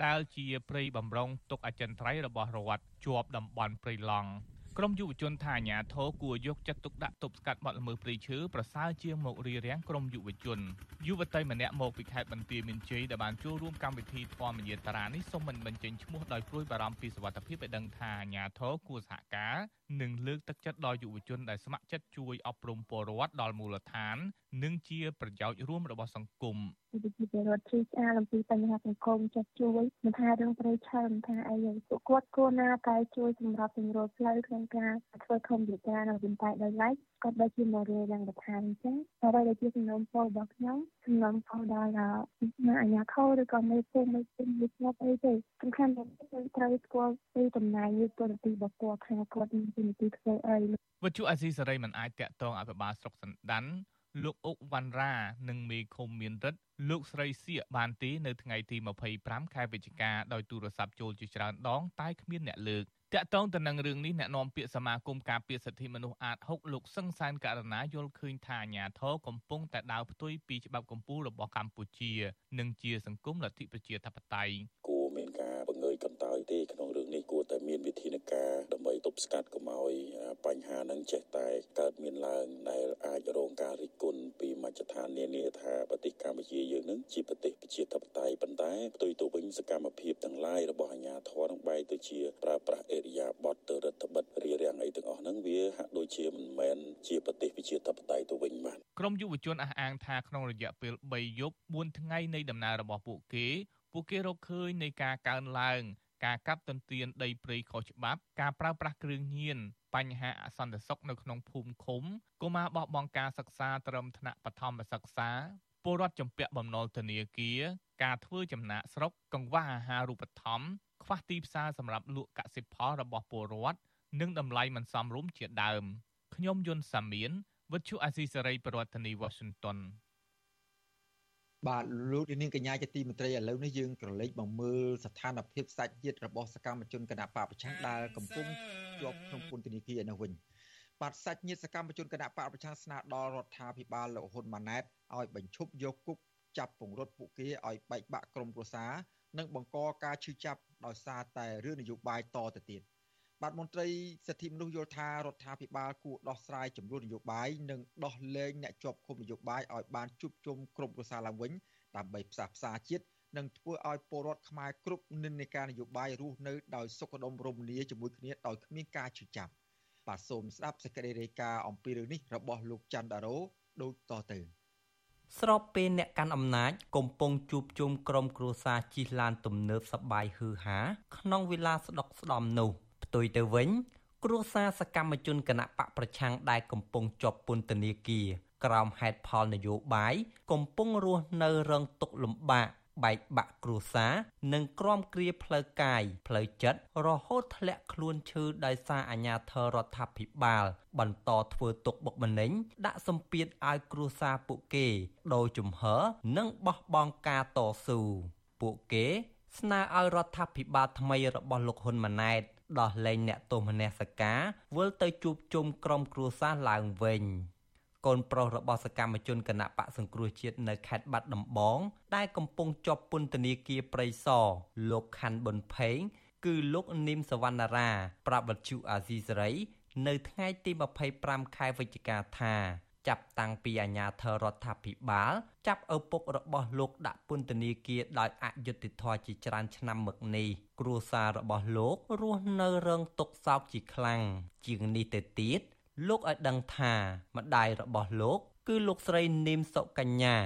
ដែលជាព្រៃបំរុងទុកអចិន្ត្រៃយ៍របស់រដ្ឋជាប់តំបន់ព្រៃឡង់ ក្រមយុវជនថាអាញាធរគួរយកចិត្តទុកដាក់ទប់ស្កាត់បទល្មើសព្រៃឈើប្រសើរជាងមករៀបរៀងក្រមយុវជនយុវតីម្នាក់មកពីខេត្តបន្ទាយមានជ័យដែលបានចូលរួមកម្មវិធីធម្មយាត្រានេះសូមមិនបញ្ចេញឈ្មោះដោយព្រួយបារម្ភពីសុវត្ថិភាពឲ្យដឹងថាអាញាធរគួរសហការ និងលើកទឹកចិត្តដល់យុវជនដែលស្ម័គ្រចិត្តជួយអប់រំពលរដ្ឋដល់មូលដ្ឋាន និងជាប្រយោជន៍រួមរបស់សង្គមវិជាពលរដ្ឋជ្រាបឆ្អាលអំពីបញ្ហាសង្គមចេះជួយមិនថារឿងប្រៃឆើមិនថាអីពួកគាត់គួរណាតែជួយសម្រាប់សម្រួលផ្លូវក្នុងការធ្វើធម្មវិការនៅវិញតែដោយឡែក គាត់ដូចជាមករៀនយ៉ាងបន្ថែមអញ្ចឹងហើយដែលជាសំណុំពររបស់ខ្ញុំសំណុំពរដល់អ្នកអាជ្ញាធរឬក៏មេភូមិមេភូមិវិទ្យាអីទេសំខាន់គឺត្រូវស្គាល់ពីតំណែងឬទូនាទីរបស់គាត់ថាគាត់មានទូនាទីធ្វើអីវិទ្យុអាស៊ីសេរីមិនអាចតាក់ទងអភិបាលស្រុកសណ្ដាន លោកអុកវ៉ាន់រ៉ានិងមេឃុំមានរិទ្ធលោកស្រីសៀកបានទេនៅថ្ងៃទី25ខែវិច្ឆិកាដោយទូរស័ព្ទចូលជាច្រើនដងតែគ្មានអ្នកលើកតាក់ទងទៅនឹងរឿងនេះអ្នកនាំពាក្យសមាគមការពារសិទ្ធិមនុស្សអាត6លោកសឹងសានករណាយល់ឃើញថាអាញាធរកំពុងតែដើរផ្ទុយពីច្បាប់កម្ពុជារបស់កម្ពុជា និងជាសង្គមលទ្ធិប្រជាធិបតេយ្យគួរមានការបង្ងើយកន្តើយទេក្នុងរឿង នេះគួរតែមានវិធានការដើម្បីទប់ស្កាត់កុំឲ្យបញ្ហានឹងចេះតែកើតមានឡើងដែលអាចរងការរិះគន់ពីមជ្ឈដ្ឋាននានាថាប្រទេសកម្ពុជាយើងនឹងជាប្រទេសប្រជាធិបតេយ្យប៉ុន្តែផ្ទុយទៅវិញសកម្មភាពទាំងឡាយរបស់អាជ្ញាធរនឹងបែរទៅជាប្រើប្រាស់អេរិយាបថទៅរដ្ឋបិទរារាំងអីទាំងអស់ហ្នឹងវាហាក់ដូចជាមិនមែនជាប្រទេសប្រជាធិបតេយ្យទៅវិញបាទក្រមយុវជនអះអាងថាក្នុងរយៈពេល3យប់4ថ្ងៃនៃដំណើររបស់ពួកគេពួកគេរកឃើញនៃការកើនឡើង ការកាប់ទន្ទ្រានដីព្រៃខុសច្បាប់ ការប្រើប្រាស់គ្រឿងញៀនបញ្ហាអសន្តិសុខនៅក្នុងភូមិឃុំកុមារបោះបង់ការសិក្សាត្រឹមថ្នាក់បឋមសិក្សាពលរដ្ឋចំពាក់បំណុលធនាគារការធ្វើចំណាក់ស្រុកកង្វះអាហារូបត្ថម្ភខ្វះទីផ្សារសម្រាប់លក់កសិផលរបស់ពលរដ្ឋនិងតម្លៃមិនសមរម្យជាដើមខ្ញុំយុនសាមៀនវិទ្យុអាស៊ីសេរីប្រធានាធិបតី Washington បាទលោកនាងកញ្ញាជាទីមេត្រីឥឡូវនេះយើងក្រឡេកមកមើលស្ថានភាពសាច់ញាតិរបស់សកម្មជនគណៈបកប្រឆាំងដែលកំពុងជាប់ក្នុងពន្ធនាគារនៅវិញបាទសាច់ញាតិសកម្មជនគណៈបកប្រឆាំងស្នើដល់រដ្ឋាភិបាលលោកហ៊ុនម៉ាណែតឲ្យបញ្ឈប់យកគុកចាប់ពង្រត់ពួកគេឲ្យបែកបាក់ក្រុមប្រសានិងបង្កការឈឺចាប់ដោយសារតែរឿងនយោបាយតទៅទៀត បាទមន្ត្រីសិទ្ធិមនុស្សយល់ថារដ្ឋាភិបាលគួរដោះស្រាយចំនួននយោបាយនិងដោះលែងអ្នកជាប់ឃុំនយោបាយឲ្យបានជួបជុំគ្រប់ប្រសាឡើងវិញដើម្បីផ្សះផ្សាជាតិនិងធ្វើឲ្យពលរដ្ឋខ្មែរគ្រប់និន្នាការនយោបាយរស់នៅដោយសុខដុមរមនាជាមួយគ្នាដោយគ្មានការឈឺចាប់បាទសូមស្ដាប់សេចក្តីរាយការណ៍អំពីរឿងនេះរបស់លោកច័ន្ទដារ៉ូដូចតទៅស្របពេលអ្នកកាន់អំណាចកំពុងជួបជុំក្រុមគ្រួសារជិះឡានទំនើបសបាយហឺហាក្នុងវិឡាស្ដុកស្ដំនោះ ផ្ទុយទៅវិញ គ្រួសារសកម្មជនគណៈបកប្រឆាំងដែលកំពុងជាប់ពន្ធនាគារក្រោមហេតុផលនយោបាយកំពុងរស់នៅរងទុក្ខលំបាកបែកបាក់គ្រួសារនិងក្រំគ្រាផ្លូវកាយផ្លូវចិត្តរហូតធ្លាក់ខ្លួនឈឺដោយសារអាញាធររដ្ឋាភិបាល បន្តធ្វើទុកបុកម្នេញដាក់សម្ពាធឲ្យគ្រួសារពួកគេដូរជំហរនិងបោះបង់ការតស៊ូពួកគេ ស្នើឲ្យរដ្ឋាភិបាលថ្មីរបស់លោកហ៊ុនម៉ាណែតដោះលែងអ្នកទោសមនសិការវិលទៅជួបជុំក្រុមគ្រួសារឡើងវិញកូនប្រុសរបស់សកម្មជនគណៈបកសង្គ្រោះជាតិនៅខេត្តបាត់ដំបងដែលកំពុងជាប់ពន្ធនាគារព្រៃសរលោកខាន់ប៊ុនផេងគឺលោកនីមសវណ្ណារាប្រាប់វិទ្យុអាស៊ីសេរី នៅថ្ងៃទី25ខែវិច្ឆិកាថា ចាប់តាំងពីអាញាធររដ្ឋាភិបាល ចាប់ឪពុករបស់លោកដាក់ពន្ធនាគារដោយអយុត្តិធម៌ជាច្រើនឆ្នាំមកនេះគ្រួសាររបស់លោករស់នៅរងទុក្ខសោកជាខ្លាំងជាងនេះទៅទៀតលោកឲ្យដឹងថាម្ដាយរបស់លោក គឺលោកស្រីនីមសុកញ្ញា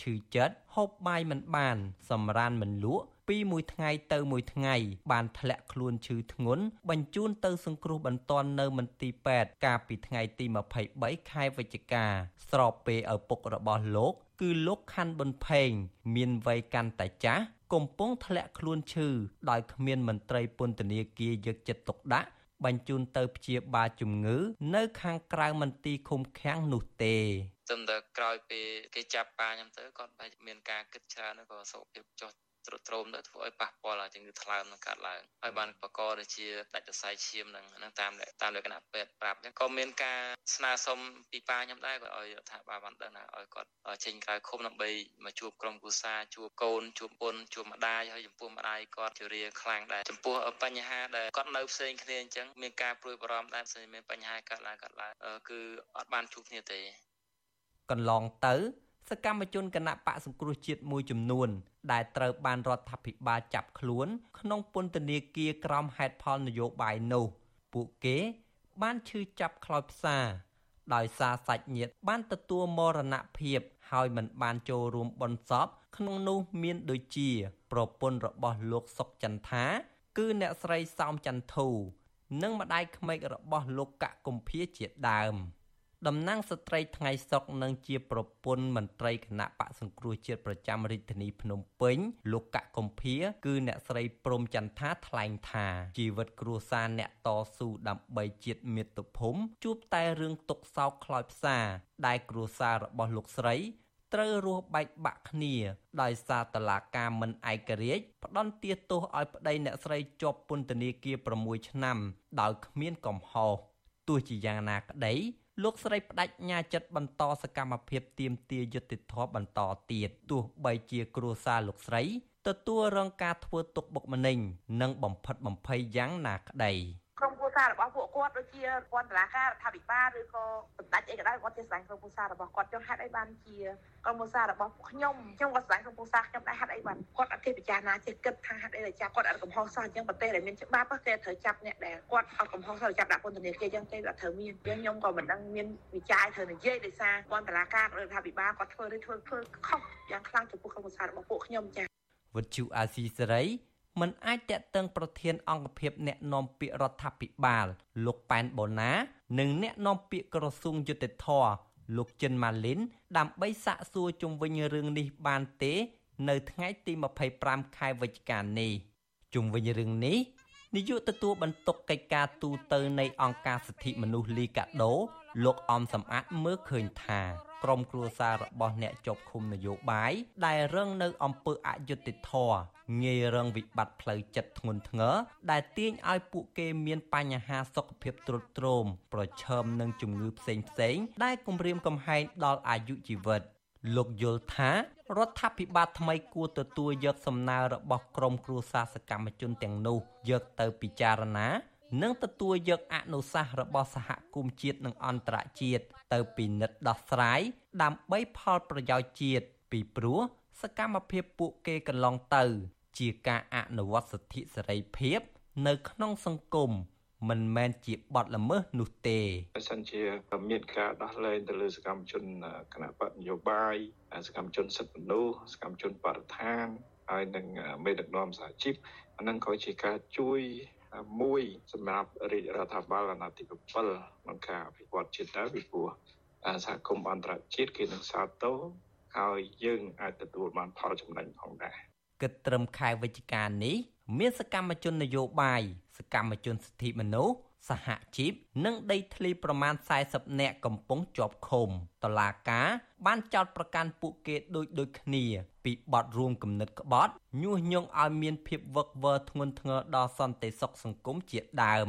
ឈឺចិត្តហូបបាយមិនបាន សម្រានមិនលក់ ពីមួយថ្ងៃទៅមួយថ្ងៃ បានធ្លាក់ខ្លួនឈឺធ្ងន់បញ្ជូនទៅសង្គ្រោះបន្ទាន់នៅមន្ទីរពេទ្យកាលពីថ្ងៃទី23ខែវិច្ឆិកាស្របពេលឪពុករបស់លោក គឺលោកខាន់ប៊ុនផេង មានវ័យកាន់តែចាស់កំពុងធ្លាក់ខ្លួនឈឺដោយគ្មានមន្ត្រីពន្ធនាគារយកចិត្តទុកដាក់បញ្ជូនទៅព្យាបាលជំងឺ នៅខាងក្រៅមន្ទីរឃុំឃាំងនោះទេត្រឹមតែក្រោយពេលគេចាប់ប៉ាខ្ញុំទៅគាត់បែរមានការគិតច្រើនក៏សុខភាពចុះ ទ្រុឌទ្រោមទៅធ្វើឲ្យប៉ះពាល់ជំងឺថ្លើមនឹងកាត់ឡើងហើយបានបកកដូចជាដាច់សរសៃឈាមនឹងហ្នឹងតាមតាមលក្ខណៈពេទ្យប្រាប់អញ្ចឹងក៏មានការស្នើសុំពីប៉ាខ្ញុំដែរគាត់ឲ្យថាបាទបានដឹងថាឲ្យគាត់ចេញក្រៅឃុំដើម្បីមកជួបក្រុមគ្រួសារជួបកូនជួបពុនជួបម្ដាយហើយចំពោះម្ដាយគាត់ជរាខ្លាំងដែរចំពោះបញ្ហាដែលគាត់នៅផ្សេងគ្នាអញ្ចឹងមានការព្រួយបារម្ភដែរផ្សេងមានបញ្ហាកើតឡើងកើតឡើងគឺអត់បានជួបគ្នាទេកន្លងទៅសកម្មជនគណៈបកសង្គ្រោះជាតិមួយចំនួន ដែលត្រូវបានរដ្ឋាភិបាលចាប់ខ្លួន ក្នុងពន្ធនាគារក្រោមហេតុផលនយោបាយនោះពួកគេបានឈឺចាប់ខ្លោចផ្សាដោយសារសាច់ញាតិបានទទួលមរណភាពហើយមិនបានចូលរួមបន់សពក្នុងនោះមានដូចជា ប្រពន្ធរបស់លោកសុកចន្ទថា គឺអ្នកស្រីសោមចន្ទធូនិងម្ដាយក្មេករបស់លោកកកុម្ភាជាដើម។ តំណាងស្ត្រីថ្ងៃសុកនិងជាប្រពន្ធមន្ត្រីគណៈបកសង្គ្រោះជាតិប្រចាំរាជធានីភ្នំពេញលោកកកកំភាគឺអ្នកស្រីព្រំចន្ទថាថ្លែងថាជីវិតគ្រួសារអ្នកតស៊ូដើម្បីជាតិមាតុភូមិជួបតែរឿងទុកសោកខ្លោចផ្សាដែលគ្រួសាររបស់លោកស្រីត្រូវរស់បែកបាក់គ្នា ដោយសារតឡាការមិនឯករាជ្យផ្ដន់ទាទោសឲ្យប្តីអ្នកស្រីជាប់ពន្ធនាគារ6ឆ្នាំ ដោយគ្មានកំហុសទោះជាយ៉ាងណាក្តី លោកស្រីបដិញ្ញាចិត្តបន្តសកម្មភាពទៀមទាយុត្តិធម៌បន្តទៀតទោះបីជាគ្រួសារលោកស្រីទទួលរងការធ្វើទុកបុកម្នេញនិងបំផិតបំភ័យយ៉ាងណាក្តីក្រុមគ្រួ សាររបស់ពួកគាត់ដូចជាគាត់តឡាការរដ្ឋាភិបាលឬក៏សម្ដេចអីក៏ដោយគាត់ជាស្ដាយក្រុមគ្រួសាររបស់គាត់ចុះហេតុអីបានជាក្រុមគ្រួសាររបស់ខ្ញុំខ្ញុំក៏ស្ដាយក្រុមគ្រួសារខ្ញុំដែរហេតុអីបានគាត់អត់គេពិចារណាចេះគិតថាហេតុអីដែលចាប់គាត់អត់កំហុសសោះអញ្ចឹងប្រទេសដែលមានច្បាប់គេត្រូវចាប់អ្នកដែលគាត់អត់កំហុសសោះចាប់ដាក់ពន្ធនាគារអញ្ចឹងទេគាត់ត្រូវមានអញ្ចឹងខ្ញុំក៏មិនដឹងមានវិចារត្រូវនិយាយដោយសារគាត់តឡាការរដ្ឋាភិបាលគាត់ធ្វើឬធ្វើធ្វើខុសយ៉ាងខ្លាំងចំពោះក្រុមគ្រួសាររបស់ពួកខ្ញុំចា៎វិទ្យុអាស៊ីសេរី មិនអាចតាក់ទងប្រធានអង្គភិបអ្នកនាំពាក្យរដ្ឋាភិបាល លោកប៉ែនបូណានិងអ្នកនាំពាក្យក្រសួងយុតិធធលោកចិនម៉ាលីនដើម្បីសាកសួរជុំវិញរឿងនេះបានទេ នៅថ្ងៃទី25ខែវិច្ឆិកានេះជុំវិញរឿងនេះនាយកទទួលបន្ទុកកិច្ចការទូតទៅនៃអង្គការសិទ្ធិមនុស្សលីកាដូ លោកអំសំអាតមើលឃើញថា ក្រុមគ្រួសាររបស់អ្នកជាប់ឃុំនយោបាយដែលរងនៅអំពើអយុត្តិធម៌ងាយរងវិបត្តិផ្លូវចិត្តធ្ងន់ធ្ងរដែលទាញឲ្យពួកគេមានបញ្ហាសុខភាពទ្រុឌទ្រោមប្រឈមនឹងជំងឺផ្សេងផ្សេងដែលគំរាមកំហែងដល់អាយុជីវិតលោកយល់ថារដ្ឋាភិបាលថ្មីគួរទទួលយកសំណើរបស់ក្រមគ្រួសារសកម្មជនទាំងនោះយកទៅពិចារណា និងទទួលយកអនុសាសន៍របស់សហគមន៍ជាតិនិងអន្តរជាតិទៅពិនិត្យដោះស្រាយដើម្បីផលប្រយោជន៍ជាតិពីព្រោះសកម្មភាពពួកគេកន្លងទៅ ជាការអនុវត្តសិទ្ធិសេរីភាព នៅក្នុងសង្គមមិនមែនជាបទល្មើសនោះទេបើសិនជាមានការដោះលែងទៅលើសកម្មជនគណៈបកនយោបាយសកម្មជនសិទ្ធិមនុស្សសកម្មជនបរិស្ថានហើយនឹងមេដឹកនាំសហជីពអានឹងក៏ជាការជួយ មួយសម្រាប់រាជរដ្ឋាភិបាលអាណត្តិទី7ក្នុងការអភិវឌ្ឍជាតិដែរពីព្រោះសហគមន៍អន្តរជាតិគេនឹងសាទរហើយយើងអាចទទួលបានផលចំណេញផងដែរគិតត្រឹមខែវិច្ឆិកានេះមានសកម្មជននយោបាយសកម្មជនសិទ្ធិមនុស្ស សហជីពនិងដីធ្លីប្រមាណ40នាក់កំពុងជាប់ឃុំតឡាការបានចោទប្រកាន់ពួកគេដូចដូចគ្នា ពីបទរួមគំនិតក្បត់ញុះញង់ឲ្យមានភាពវឹកវរធ្ងន់ធ្ងរដល់សន្តិសុខសង្គមជាដើម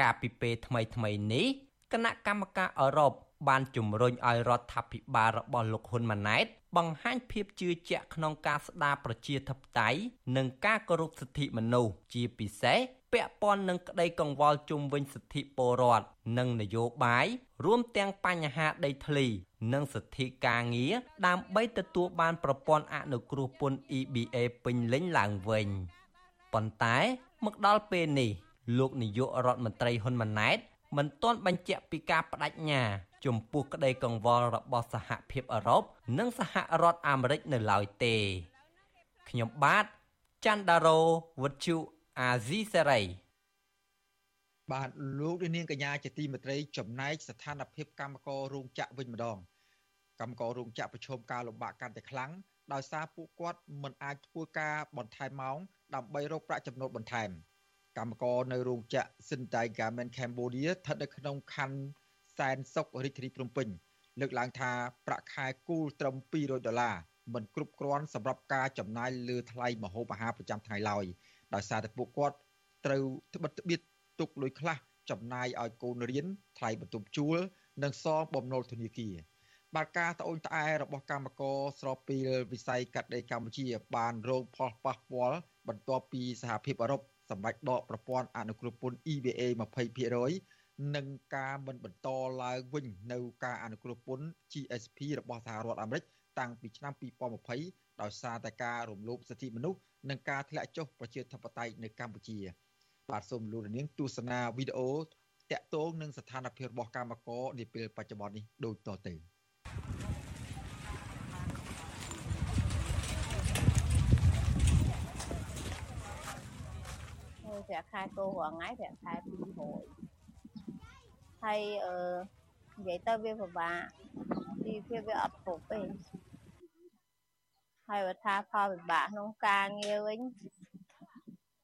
កាលពីពេលថ្មីថ្មីនេះគណៈកម្មការអឺរ៉ុបបានជំរុញឲ្យរដ្ឋាភិបាលរបស់លោកហ៊ុនម៉ាណែត បង្ហាញភាពជឿជាក់ក្នុងការស្ដារប្រជាធិបតេយ្យនិងការគោរពសិទ្ធិមនុស្សជាពិសេសពាក់ព័ន្ធនឹងក្តីកង្វល់ជុំវិញសិទ្ធិពលរដ្ឋនិងនយោបាយរួមទាំងបញ្ហាដីធ្លី និងសិទ្ធិការងារដើម្បីទទួលបានប្រព័ន្ធអនុគ្រោះពន្ធ EBA ពេញលេញឡើងវិញប៉ុន្តែមកដល់ពេលនេះលោកនាយករដ្ឋមន្ត្រីហ៊ុនម៉ាណែត មិនទាន់បញ្ជាក់ពីការបដិញ្ញាចំពោះក្តីកង្វល់របស់សហភាពអឺរ៉ុបនិងសហរដ្ឋអាមេរិកនៅឡើយទេខ្ញុំបាទច័ន្ទដារោវុទ្ធុអាស៊ីសេរីបាទលោកនាងកញ្ញាជាទីមេត្រីចំណែកស្ថានភាពកម្មកររោងចក្រវិញម្ដងកម្មកររោងចក្រប្រឈមការលំបាកកាន់តែខ្លាំងដោយសារពួកគាត់មិនអាចធ្វើការបន្ថែមម៉ោងដើម្បីរកប្រាក់ចំណូលបន្ថែម កម្មករនៅរោងចក្រ Sintai Garment Cambodia ស្ថិតនៅក្នុងខណ្ឌសែនសុខរាជធានីភ្នំពេញលើកឡើងថាប្រាក់ខែគូលត្រឹម200ដុល្លារមិនគ្រប់គ្រាន់សម្រាប់ការចំណាយលើថ្លៃម្ហូបអាហារប្រចាំថ្ងៃឡើយដោយសារតែពួកគាត់ត្រូវត្បិតត្បៀតទុកលុយខ្លះចំណាយឲ្យកូនរៀនថ្លៃបន្ទប់ជួល និងសងបំណុលធនាគារបាទការត្អូញត្អែរបស់កម្មករស្របពីវិស័យកាត់ដេរកម្ពុជា បានរងផលប៉ះពាល់បន្ទាប់ពីសហភាពអឺរ៉ុប សម្រេចដកប្រព័ន្ធអនុគ្រោះពន្ធ EBA 20%និងការមិនបន្តឡើងវិញនៅការអនុគ្រោះពន្ធ GSP របស់សហរដ្ឋអាមេរិកតាំងពីឆ្នាំ2020ដោយសារតែការរំលោភសិទ្ធិមនុស្សនិងការធ្លាក់ចុះប្រជាធិបតេយ្យនៅកម្ពុជា បាទសូមលោកនាងទស្សនាវីដេអូតាក់ទងនឹងស្ថានភាពរបស់កម្មករនាពេលបច្ចុប្បន្ននេះដូចតទៅ ប្រាក់ខែគោរាល់ថ្ងៃប្រាក់ខែ200ហើយអឺនិយាយទៅវាពិបាកជីវភាពវាអត់គ្រប់ទេហើយបើថាផលពិបាកក្នុងការងារវិញ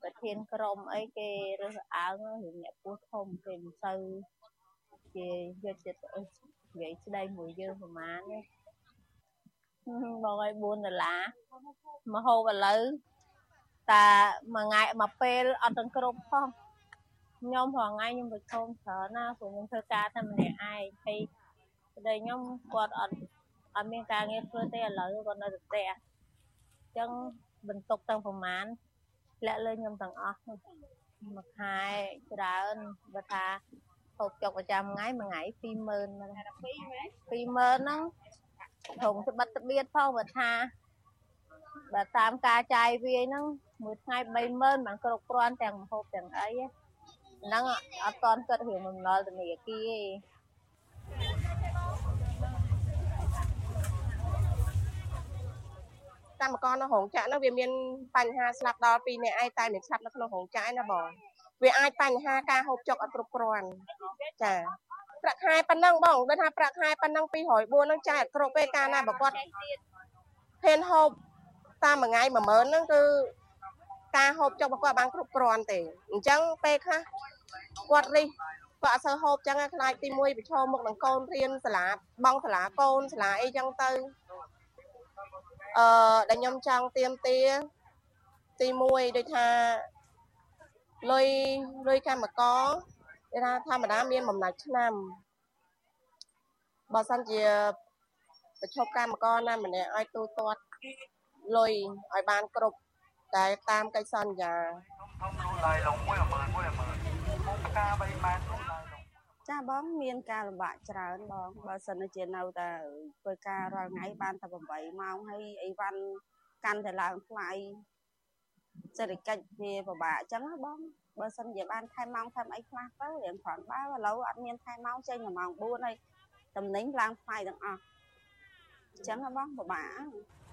ប្រធានក្រុមអីគេរើសអើងរឿងអ្នកពោះធំគេមិនសូវគេយកចិត្តនិយាយស្ដីមួយយើងប្រហែលទេបងឲ្យ4ដុល្លារមកហូបឥឡូវ តែមួយថ្ងៃមួយពេលអត់ទាំងគ្រប់ផងខ្ញុំរាល់ថ្ងៃខ្ញុំប្រឈមច្រើនណាព្រោះខ្ញុំធ្វើការតែម្នាក់ឯងហើយប្តីខ្ញុំគាត់អត់អត់មានការងារធ្វើទេឥឡូវគាត់នៅតែផ្ទះអញ្ចឹងបន្ទុកទាំងប្រមាណលាក់លើខ្ញុំទាំងអស់មួយខែច្រើនបើថាហូបចុកប្រចាំថ្ងៃមួយថ្ងៃ20000មែន20000ហ្នឹងត្រង់ត្បិតត្បៀតផងបើថាបើតាមការចាយវាយហ្នឹង មួយថ្ងៃ30000មិនគ្រប់គ្រាន់ទាំងម្ហូបទាំងអីហ្នឹងអត់តន់គិតរឿងបំណុលធនាគារទេកម្មករនៅរោងចក្រនោះវាមានបញ្ហាស្លាប់ដល់2នាក់ឯងតែមានស្លាប់នៅក្នុងរោងចក្រណាបងវាអាចបញ្ហាការហូបចុកអត់គ្រប់គ្រាន់ចាប្រាក់ខែប៉ុណ្ណឹងបងដូចថាប្រាក់ខែប៉ុណ្ណឹង204ហ្នឹងចាយអត់គ្រប់ទេកាលណាបើគាត់ហ៊ានហូបតាមមួយថ្ងៃ10000ហ្នឹងគឺ ការហូបចុករបស់គាត់បានគ្រប់គ្រាន់ទេអញ្ចឹងពេលខ្លះគាត់រិះគាត់អត់សូវហូបចឹងខ្លាចទី1ប្រឈមមុខនឹងកូនរៀនសាលាបងសាលាកូនសាលាអីចឹងទៅអឺដែលខ្ញុំចង់ទៀមទាទី1ដូចថាលុយលុយកម្មករគេថាធម្មតាមានបំណាច់ឆ្នាំបើសិនជាប្រឈប់កម្មករណាម្នាក់ឲ្យទូទាត់លុយឲ្យបានគ្រប់ តែតាមកិច្ចសន្យាធំនោះឡាយឡង1 1 1 1មុខការ3ម៉ែត្រនោះឡាយឡងចាបងមានការលំបាកច្រើនបងបើសិនជានៅតែធ្វើការរាល់ថ្ងៃបានតែ8ម៉ោងហើយអីវ៉ាន់កាន់តែឡើងថ្លៃសេដ្ឋកិច្ចវាពិបាកអញ្ចឹងណាបងបើសិនជាបានថែមម៉ោងថែមអីខ្លះទៅរៀងគ្រាន់បើឥឡូវអត់មានថែមម៉ោងចេញម៉ោង4ហើយតំណែងឡើងថ្លៃទាំងអស់អញ្ចឹងណាបងពិបាក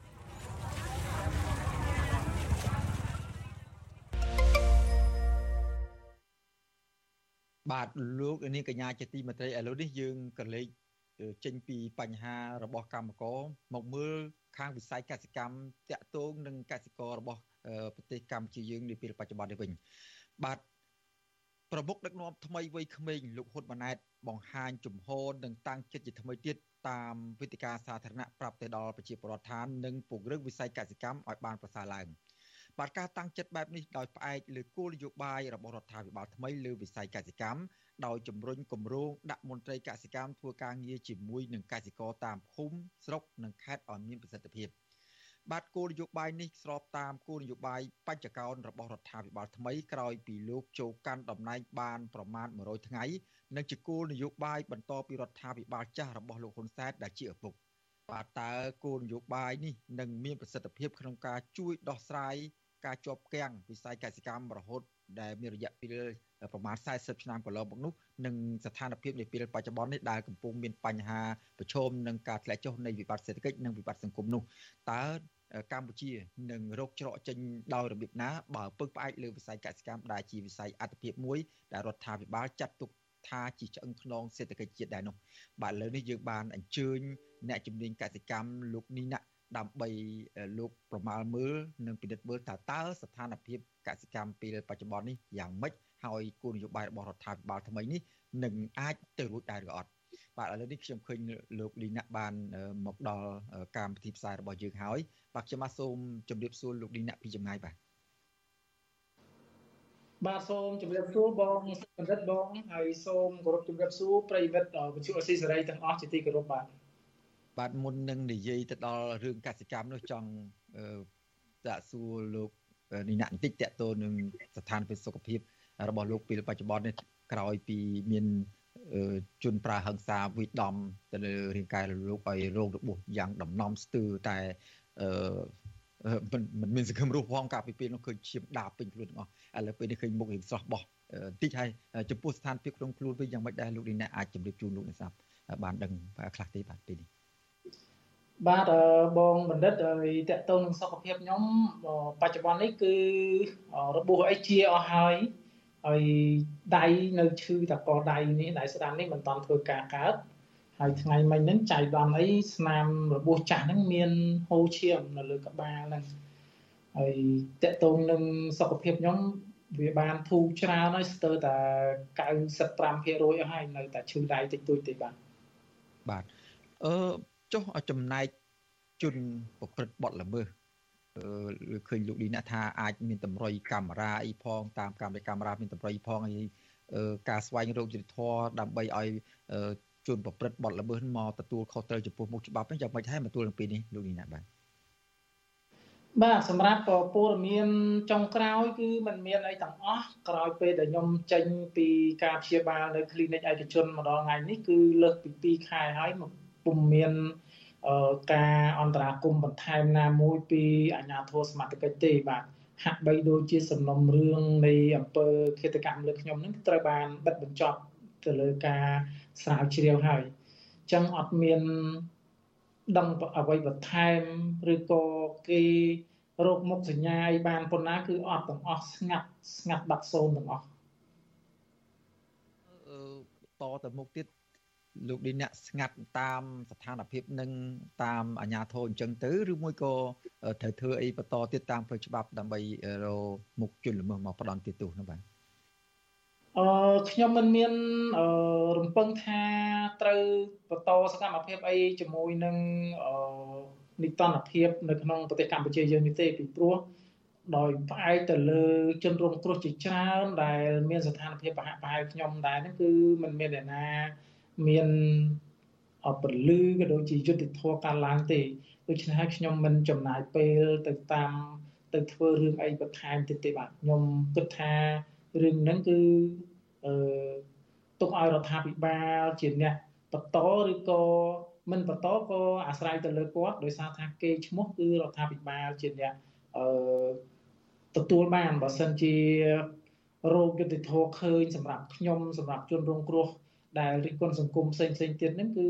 បាទលោកនាងកញ្ញាជាទីមេត្រីឥឡូវនេះយើងក៏លេចចេញពីបញ្ហារបស់កម្មករមកមើលខាងវិស័យកសិកម្មតាក់ទងនឹងកសិកររបស់ប្រទេសកម្ពុជាយើងនាពេលបច្ចុប្បន្ននេះវិញបាទប្រមុខដឹកនាំថ្មីវ័យក្មេងលោកហ៊ុនម៉ាណែតបង្ហាញជំហរនិងតាំងចិត្តជាថ្មីទៀតតាមវេទិកាសាធារណៈប្រាប់ទៅដល់ប្រជាពលរដ្ឋឋាននិងពង្រឹងវិស័យកសិកម្មឲ្យបានប្រសើរឡើង បាទការតាំងចិត្តបែបនេះដោយផ្អែកលើគោលនយោបាយរបស់រដ្ឋាភិបាលថ្មីលើវិស័យកសិកម្មដោយជំរុញគម្រោងដាក់មន្ត្រីកសិកម្មធ្វើការងារជាមួយនឹងកសិករតាមភូមិស្រុកនិងខេត្តឲ្យមានប្រសិទ្ធភាពបាទគោលនយោបាយនេះស្របតាមគោលនយោបាយបញ្ចកោណរបស់រដ្ឋាភិបាលថ្មីក្រោយពីលោកចូលកាន់តំណែងបានប្រមាណ100ថ្ងៃនិងជាគោលនយោបាយបន្តពីរដ្ឋាភិបាលចាស់របស់លោកហ៊ុនសែនដែលជាឪពុកបាទតើគោលនយោបាយនេះនឹងមានប្រសិទ្ធភាពក្នុងការជួយដោះស្រាយ ការជាប់គាំងវិស័យកសិកម្មរហូតដែលមានរយៈពេលប្រមាណ40ឆ្នាំកន្លងមកនោះនិងស្ថានភាពនាពេលបច្ចុប្បន្ននេះដែលកំពុងមានបញ្ហាប្រឈមនឹងការធ្លាក់ចុះនៃវិបត្តិសេដ្ឋកិច្ចនិងវិបត្តិសង្គមនោះតើកម្ពុជានឹងរកច្រកចេញដោយរបៀបណាបើពឹងផ្អែកលើវិស័យកសិកម្មដែលជាវិស័យអត្ថិភាពមួយដែលរដ្ឋាភិបាលចាត់ទុកថាជាឆ្អឹងខ្នងសេដ្ឋកិច្ចជាតិដែរនោះបាទលើនេះយើងបានអញ្ជើញអ្នកជំនាញកសិកម្មលោកនីណា ដើម្បីលោកប្រមាលមើលនិងពិនិត្យមើលតើតើស្ថានភាពកសិកម្មពេលបច្ចុប្បន្ននេះយ៉ាងម៉េចហើយគោលនយោបាយរបស់រដ្ឋាភិបាលថ្មីនេះនឹងអាចទៅរួចដែរឬអត់បាទឥឡូវនេះខ្ញុំឃើញលោកលីណាក់បានមកដល់កម្មវិធីផ្សាយរបស់យើងហើយបាទខ្ញុំបាទសូមជម្រាបសួរលោកលីណាក់ពីចម្ងាយបាទបាទសូមជម្រាបសួរបងបណ្ឌិតបងហើយសូមគោរពជម្រាបសួរប្រិយមិត្តវិទ្យុអស៊ីសេរីទាំងអស់ជាទីគោរពបាទ បាទមុននឹងនិយាយទៅដល់រឿងកសិកម្មនោះចង់តាក់សួរលោកនីណាក់បន្តិចតកតទៅនឹងស្ថានភាពសុខភាព របស់លោកពេលបច្ចុប្បន្ននេះក្រោយពីមានជនប្រើហិង្សាវិដំទៅលើរាងកាយលោកឲ្យរោគរបួសយ៉ាងដំណំស្ទើរតែអឺមិនមិនមានសង្ឃឹមរស់ផងកាលពីពេលនោះឃើញឈាមដាបពេញខ្លួនទាំងអស់ឥឡូវពេលនេះឃើញមុខរៀងស្រស់បោះតិចហើយចំពោះស្ថានភាពក្នុងខ្លួនវិញយ៉ាងម៉េចដែរលោកនេះណាអាចជម្រាបជូនលោកនេសាទបានដឹងខ្លះទេបាទពេលនេះ បាទបងបណ្ឌិតហើយតកតងនឹងសុខភាពខ្ញុំបច្ចុប្បន្ននេះគឺរបួសអីជាអស់ហើយហើយដៃនៅឈឺតកដៃនេះដៃស្ដាំនេះមិនតាន់ធ្វើការកើតហើយថ្ងៃមិញហ្នឹងចៃដន្យអីស្នាមរបួសចាស់ហ្នឹងមានហូរឈាមនៅលើក្បាលហ្នឹងហើយតកតងនឹងសុខភាពខ្ញុំវាបានធូរច្រើនហើយស្ទើរតែ95%អស់ហើយនៅតែឈឺដៃតិចតួចទេបាទបាទអឺ ចុះចំណែកជនប្រព្រឹត្តបទល្មើសអឺឃើញលោកឌីណាថាអាចមានតម្រុយកាមេរ៉ាអីផងតាមកាមេរ៉ាកាមេរ៉ាមានតម្រុយផងហើយការស្វែងរកយុត្តិធម៌ដើម្បីឲ្យជនប្រព្រឹត្តបទល្មើសមកទទួលខុសត្រូវចំពោះមុខច្បាប់ហ្នឹងយ៉ាងម៉េចហើយមកទួលនឹងពីនេះលោកឌីណាបាទបាទសម្រាប់ព័ត៌មានចុងក្រោយគឺมันមានអីទាំងអស់ក្រោយពេលដែលខ្ញុំចេញពីការព្យាបាលនៅ clinic ឯកជនម្ដងថ្ងៃនេះគឺលើសពី2ខែហើយ ពុំមានការអន្តរាគមបន្ថែមណាមួយពីអាជ្ញាធរសមត្ថកិច្ចទេបាទហាក់បីដូចជាសំណុំរឿងនៃអំពើឃាតកម្មលើខ្ញុំនឹងត្រូវបានបិទបញ្ចប់ទៅលើការស្រាវជ្រាវហើយអញ្ចឹងអត់មានដឹងអ្វីបន្ថែមឬក៏គេរោគមុខសញ្ញាអីបានប៉ុណ្ណាគឺអត់ទាំងអស់ស្ងាត់ស្ងាត់បាត់សូន្យទាំងអស់អឺតទៅមុខទៀត លោកឌីអ្នកស្ងាត់តាមស្ថានភាពនឹងតាមអាជ្ញាធរអញ្ចឹងទៅឬមួយក៏ត្រូវធ្វើអីបន្តទៀតតាមផ្លូវច្បាប់ដើម្បីរមុខជនល្មើសមកផ្ដន់ទោសនោះបាទអឺខ្ញុំមិនមានអឺរំពឹងថាត្រូវបន្តសកម្មភាពអីជាមួយនឹងអឺនីតិរដ្ឋភាពនៅក្នុងប្រទេសកម្ពុជាយើងនេះទេពីព្រោះដោយផ្អែកទៅលើជនរងគ្រោះជាច្រើនដែលមានស្ថានភាពប្រហាក់ប្រហែលខ្ញុំដែរហ្នឹងគឺมันមានអ្នកណា មានពលឺក៏ដូចជាយុទ្ធធម៌ការឡើងទេដូច្នេះហើយខ្ញុំមិនចំណាយពេលទៅតាមទៅធ្វើរឿងអីបន្ថែមទៀតទេបាទខ្ញុំគិតថារឿងហ្នឹងគឺអឺទុកឲ្យរដ្ឋាភិបាលជាអ្នកបន្តឬក៏មិនបន្តក៏អាស្រ័យទៅលើគាត់ដោយសារថាគេឈ្មោះគឺរដ្ឋាភិបាលជាអ្នកអឺទទួលបានបើសិនជារោគយុទ្ធធរឃើញសម្រាប់ខ្ញុំសម្រាប់ជនរងគ្រោះ ដែលរិះគន់សង្គមផ្សេងផ្សេងទៀតហ្នឹងគឺ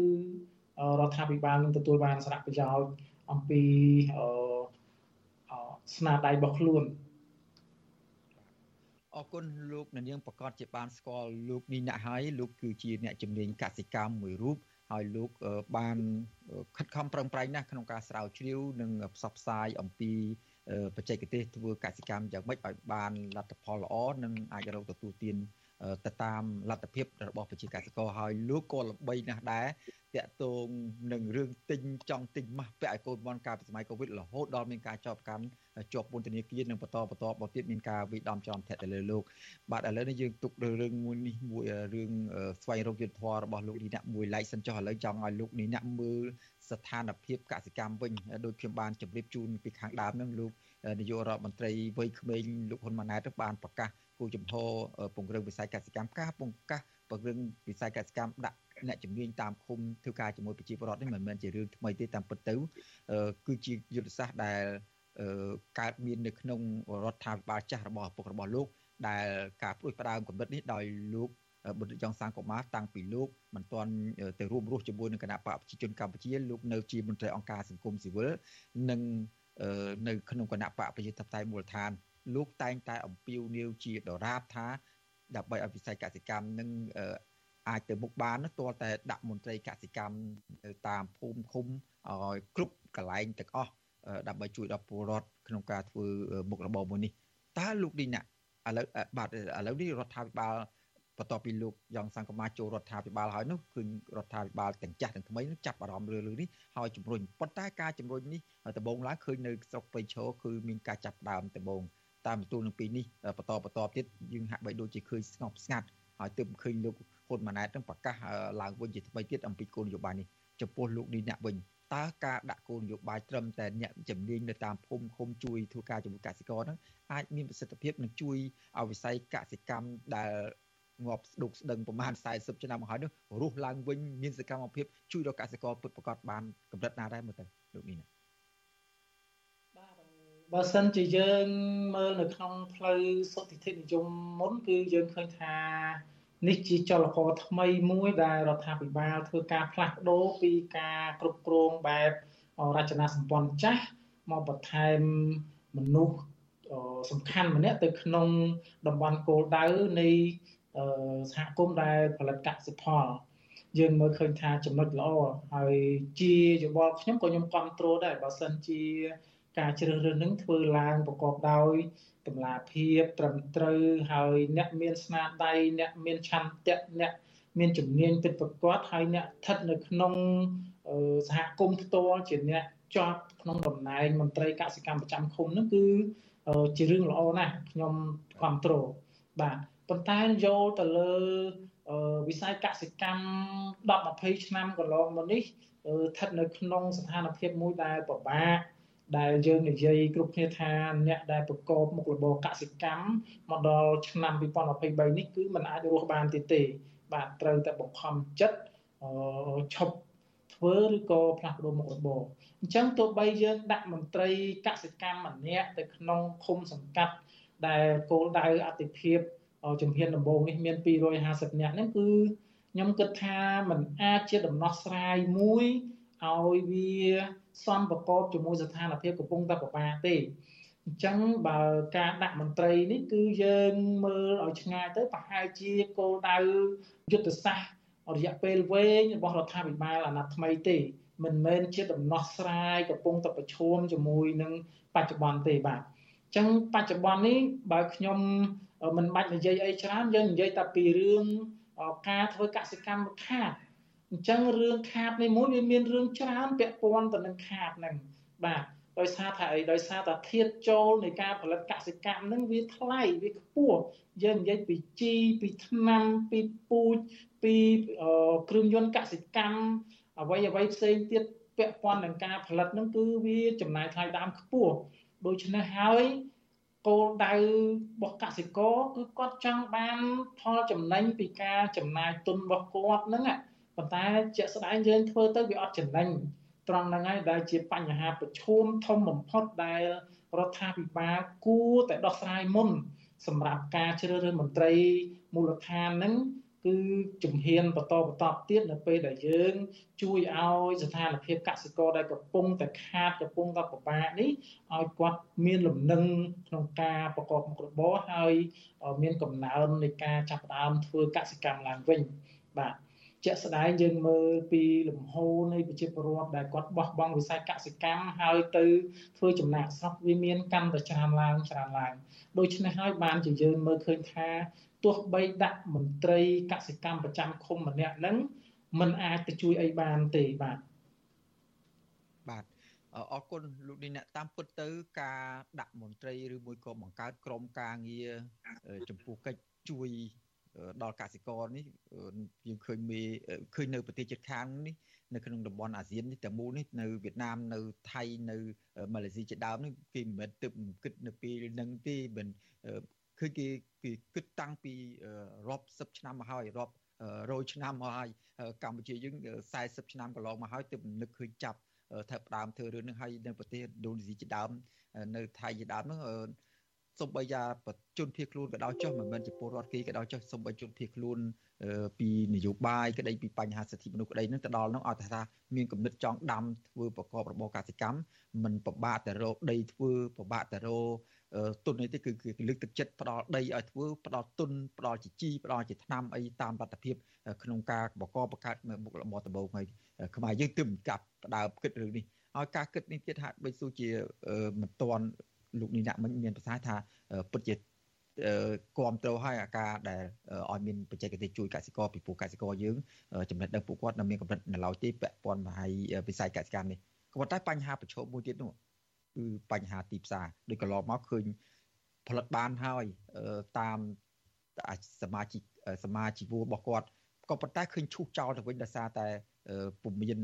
រដ្ឋាភិបាលនឹងទទួលបានសារៈប្រយោជន៍អំពីស្នាដៃរបស់ខ្លួនអរគុណលោកនាងប្រកាសជាបានស្គាល់លោកនេះណាស់ហើយលោកគឺជាអ្នកជំនាញកសិកម្មមួយរូបហើយលោកបានខិតខំប្រឹងប្រែងណាស់ក្នុងការស្រាវជ្រាវនិងផ្សព្វផ្សាយអំពីបច្ចេកទេសធ្វើកសិកម្មយ៉ាងម៉េចឲ្យបានលទ្ធផលល្អនិងអាចរកទទួលទាន ទៅតាមលទ្ធភាពរបស់ប្រជាកសិករហើយលោកក៏ល្បីណាស់ដែរតាក់ទងនឹងរឿងទិញចង់ទិញម៉ាស់ពាក់ឲ្យកូនបនកាលពីសម័យកូវីដរហូតដល់មានការជាប់កាន់ជាប់ពន្ធនាគារនិងបន្តបន្តមកទៀតមានការវិដំចំធាក់ទៅលើលោកបាទឥឡូវនេះយើងទុករឿងមួយនេះមួយរឿងស្វែងរកយុទ្ធធម៌របស់លោកនេះណាក់មួយឡែកសិនចុះឥឡូវចង់ឲ្យលោកនេះណាក់មើលស្ថានភាពកសិកម្មវិញដោយខ្ញុំបានជម្រាបជូនពីខាងដើមនឹងលោកនាយករដ្ឋមន្ត្រីវ័យក្មេងលោកហ៊ុនម៉ាណែតបានប្រកាស គូចំហពង្រឹងវិស័យកសិកម្មការពង្កាសពង្រឹងវិស័យកសិកម្មដាក់អ្នកជំនាញតាមឃុំធ្វើការជាមួយប្រជាពលរដ្ឋនេះមិនមែនជារឿងថ្មីទេតាមពិតទៅគឺជាយុទ្ធសាស្ត្រដែលកើតមាននៅក្នុងរដ្ឋាភិបាលចាស់របស់ឪពុករបស់លោកដែលការព្រួយផ្ដើមកម្រិតនេះដោយលោកបុត្រយ៉ងសាងកុមារតាំងពីលោកមិនទាន់ទៅរួមរស់ជាមួយនឹងគណៈបកប្រជាជនកម្ពុជាលោកនៅជាមន្ត្រីអង្គការសង្គមស៊ីវិលនិងនៅក្នុងគណៈបកប្រជាធិបតេយ្យមូលដ្ឋាន លោកតែងតែអំពាវនាវជាដរាបថាដើម្បីឲ្យវិស័យកសិកម្មនឹងអាចទៅមុខបានទាល់តែដាក់មន្ត្រីកសិកម្មទៅតាមភូមិឃុំឲ្យគ្រប់កន្លែងទាំងអស់ដើម្បីជួយដល់ពលរដ្ឋក្នុងការធ្វើមុខរបរមួយនេះតើលោកឌីណាឥឡូវបាទឥឡូវនេះរដ្ឋាភិបាលបន្ទាប់ពីលោកយ៉ងសង្កមាចូលរដ្ឋាភិបាលហើយនោះគឺរដ្ឋាភិបាលទាំងចាស់ទាំងថ្មីនោះចាប់អារម្មណ៍រឿងនេះហើយជំរុញប៉ុន្តែការជំរុញនេះដំបូងឡើងឃើញនៅស្រុកព្រៃឈរគឺមានការចាប់ដើមដំបូង តាមទទួលនឹងពីនេះបន្តបន្តទៀតយើងហាក់បីដូចជាឃើញស្ងប់ស្ងាត់ហើយទើបឃើញលោកហ៊ុនម៉ាណែតនឹងប្រកាសឡើងវិញជាថ្មីទៀតអំពីគោលនយោបាយនេះចំពោះលោកនេះអ្នកវិញតើការដាក់គោលនយោបាយត្រឹមតែអ្នកជំនាញនៅតាមភូមិឃុំជួយធ្វើការជាមួយកសិករហ្នឹងអាចមានប្រសិទ្ធភាពនឹងជួយឲ្យវិស័យកសិកម្មដែលងាប់ស្ដុកស្ដឹងប្រហែល40ឆ្នាំមកហើយនោះរស់ឡើងវិញមានសកម្មភាពជួយដល់កសិករពិតប្រាកដបានកម្រិតណាដែរមើលទៅលោកនេះណា បើសិនជាយើងមើលនៅក្នុងផ្លូវសុតិធិនិយមមុនគឺយើងឃើញថានេះជាចលករថ្មីមួយដែលរដ្ឋាភិបាលធ្វើការផ្លាស់ប្ដូរពីការគ្រប់គ្រងបែបរចនាសម្ព័ន្ធចាស់មកបន្ថែមមនុស្សសំខាន់ម្នាក់ទៅក្នុងតំបន់គោលដៅនៃសហគមន៍ដែលផលិតកសិផលយើងមើលឃើញថាចំណុចល្អហើយជាយោបល់ខ្ញុំក៏ខ្ញុំគ្រប់គ្រងដែរបើសិនជា ការជ្រើសរើសនឹងធ្វើឡើងប្រកបដោយតម្លាភាពត្រឹមត្រូវហើយអ្នកមានស្នាដៃអ្នកមានឆន្ទៈអ្នកមានជំនាញពិតប្រាកដហើយអ្នកស្ថិតនៅក្នុងសហគមន៍ផ្ទាល់ជាអ្នកជាប់ក្នុងតំណែងមន្ត្រីកសិកម្មប្រចាំឃុំនោះគឺជារឿងល្អណាស់ខ្ញុំគ្រប់គ្រងបាទប៉ុន្តែយកទៅលើវិស័យកសិកម្ម10 20ឆ្នាំកន្លងមកនេះស្ថិតនៅក្នុងស្ថានភាពមួយដែលពិបាក ដែលយើងនិយាយគ្រប់គ្នាថាអ្នកដែលប្រកបមុខរបរកសិកម្មមកដល់ឆ្នាំ2023នេះគឺมันអាចរស់បានទៀតទេ បាទត្រូវតែបង្ខំចិត្តឈប់ធ្វើឬក៏ផ្លាស់ប្ដូរមុខរបរអញ្ចឹងទោះបីយើងដាក់មន្ត្រីកសិកម្មម្នាក់ទៅក្នុងឃុំសង្កាត់ដែលគោលដៅអតិភិបជំហានដំបូងនេះមាន250នាក់ហ្នឹងគឺខ្ញុំគិតថាมันអាចជាដំណោះស្រាយមួយឲ្យវា សំប្រកបជាមួយស្ថានភាពកំពុងតែពិបាកទេអញ្ចឹងបើការដាក់មន្ត្រីនេះគឺយើងមើលឲ្យឆ្ងាយទៅប្រហែលជាគោលដៅយុទ្ធសាស្ត្ររយៈពេលវែងរបស់រដ្ឋាភិបាលអាណត្តិថ្មីទេមិនមែនជាដំណោះស្រាយកំពុងតែប្រឈមជាមួយនឹងបច្ចុប្បន្នទេបាទអញ្ចឹងបច្ចុប្បន្ននេះបើខ្ញុំមិនបាច់និយាយអីច្រើនយើងនិយាយតែពីរឿងការធ្វើកសិកម្មខាត អញ្ចឹងរឿងខាតនេះមួយវាមានរឿងច្រើនពាក់ព័ន្ធទៅនឹងខាតហ្នឹងបាទដោយសារថាអីដោយសារតែធាតចូលនៃការផលិតកសិកម្មហ្នឹងវាថ្លៃវាខ្ពស់យើងនិយាយពីជីពីថ្នាំពីពូជពីគ្រឿងយន្តកសិកម្មអ្វីអ្វីផ្សេងទៀតពាក់ព័ន្ធនឹងការផលិតហ្នឹងគឺវាចំណាយថ្លៃដើមខ្ពស់ដូច្នេះហើយគោលដៅរបស់កសិករគឺគាត់ចង់បានផលចំណេញពីការចំណាយទុនរបស់គាត់ហ្នឹង ប៉ុន្តែជាក់ស្ដែងយើងធ្វើទៅវាអត់ចំណេញត្រង់ហ្នឹងហើយដែលជាបញ្ហាប្រឈមធំបំផុតដែលរដ្ឋាភិបាលគួរតែដោះស្រាយមុន សម្រាប់ការជ្រើសរើសមន្ត្រីមូលដ្ឋានហ្នឹងគឺជំហានបន្តបន្តទៀតនៅពេលដែលយើង ជួយឲ្យស្ថានភាពកសិករដែលកំពុងតែខាតកំពុងតែពិបាកនេះឲ្យគាត់មានលំនឹងក្នុងការប្រកបមុខរបរហើយមានកំណើននៃការចាប់ផ្ដើមធ្វើកសិកម្មឡើងវិញបាទ ជាក់ស្ដែងយើងមើលពីលំហូរនៃប្រជាពលរដ្ឋដែលគាត់បោះបង់វិស័យកសិកម្មហើយទៅធ្វើចំណាក់ស្រុកវាមានកាន់តែច្រើនឡើងច្រើនឡើងដូច្នេះហើយបានជាយើងមើលឃើញថាទោះបីដាក់មន្ត្រីកសិកម្មប្រចាំឃុំម្នាក់ហ្នឹងมันអាចទៅជួយអីបានទេបាទបាទអរគុណលោកនេះអ្នកតាមពិតទៅការដាក់មន្ត្រីឬមួយក៏បង្កើតក្រុមការងារចំពោះកិច្ចជួយ ដល់កសិករនេះយើងឃើញមានឃើញនៅប្រទេសជិតខាងនេះនៅក្នុងតំបន់អាស៊ាននេះទាំងមូលនេះនៅវៀតណាមនៅថៃនៅម៉ាឡេស៊ីជាដើមនេះគេមិនមែនទើបគិតនៅពេលនឹងទេមិនឃើញគេគេគិតតាំងពីរាប់សិបឆ្នាំមកហើយរាប់រយឆ្នាំមកហើយកម្ពុជាយើង40ឆ្នាំកន្លងមកហើយទើបនឹកឃើញចាប់ធ្វើផ្ដើមធ្វើរឿងនេះហើយនៅប្រទេសឥណ្ឌូនេស៊ីជាដើមនៅថៃជាដើមនោះ សំបីយ៉ាជនភៀសខ្លួនក៏ដោយចុះមិនមែនជាពលរដ្ឋគេក៏ដោយចុះសំបីជនភៀសខ្លួនពីនយោបាយក្តីពីបញ្ហាសិទ្ធិមនុស្សក្តីនឹងទៅដល់នោះអត់ថាមានគំនិតចង់ដាំធ្វើប្រកបរបរកសិកម្មមិនពិបាកតែរកដីធ្វើពិបាកតែរកទុននេះទេគឺគឺលើកទឹកចិត្តផ្ដល់ដីឲ្យធ្វើផ្ដល់ទុនផ្ដល់ជាជីផ្ដល់ជាថ្នាំអីតាមលទ្ធភាពក្នុងការបកបកើតមុខរបរដំបូងហើយខ្មែរយើងទើបកាប់ផ្ដើមគិតរឿងនេះហើយការគិតនេះទៀតហាក់បីសូជាមិនទាន់ លោកនេះអ្នកមិញមានប្រសាសន៍ថាពិតជាគ្រប់គ្រងឲ្យអាការដែលឲ្យមានបច្ចេកទេសជួយកសិករពីពួកកសិករយើងចំណេះដឹងពួកគាត់នៅមានកម្រិតនៅឡើយទេពាក់ព័ន្ធមកឲ្យវិស័យកសិកម្មនេះក៏ប៉ុន្តែបញ្ហាប្រឈមមួយទៀតនោះគឺបញ្ហាទីផ្សារដូចកន្លងមកឃើញផលិតបានហើយតាមសមាជិកសមាជីវរបស់គាត់ក៏ប៉ុន្តែឃើញឈូសចោលទៅវិញដោយសារតែពុំមាន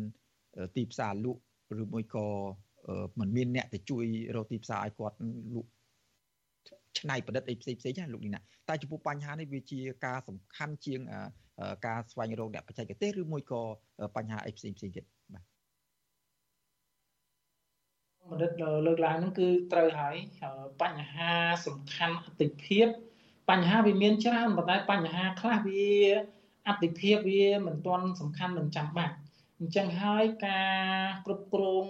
ទីផ្សារលក់ឬមួយក៏ មិនមានអ្នកទៅជួយរកទីផ្សារឲ្យគាត់លក់ច្នៃប្រឌិតអីផ្សេងផ្សេងណាលោកនេះណាតែចំពោះបញ្ហានេះវាជាការសំខាន់ជាងការស្វែងរកអ្នកបច្ចេកទេសឬមួយក៏បញ្ហាអីផ្សេងផ្សេងទៀតបាទមនិតលើកឡើងហ្នឹងគឺត្រូវហើយបញ្ហាសំខាន់អតិភិបបញ្ហាវាមានច្រើនប៉ុន្តែបញ្ហាខ្លះវាអតិភិបវាមិនទាន់សំខាន់មិនចាំបាច់អញ្ចឹងហើយការគ្រប់គ្រង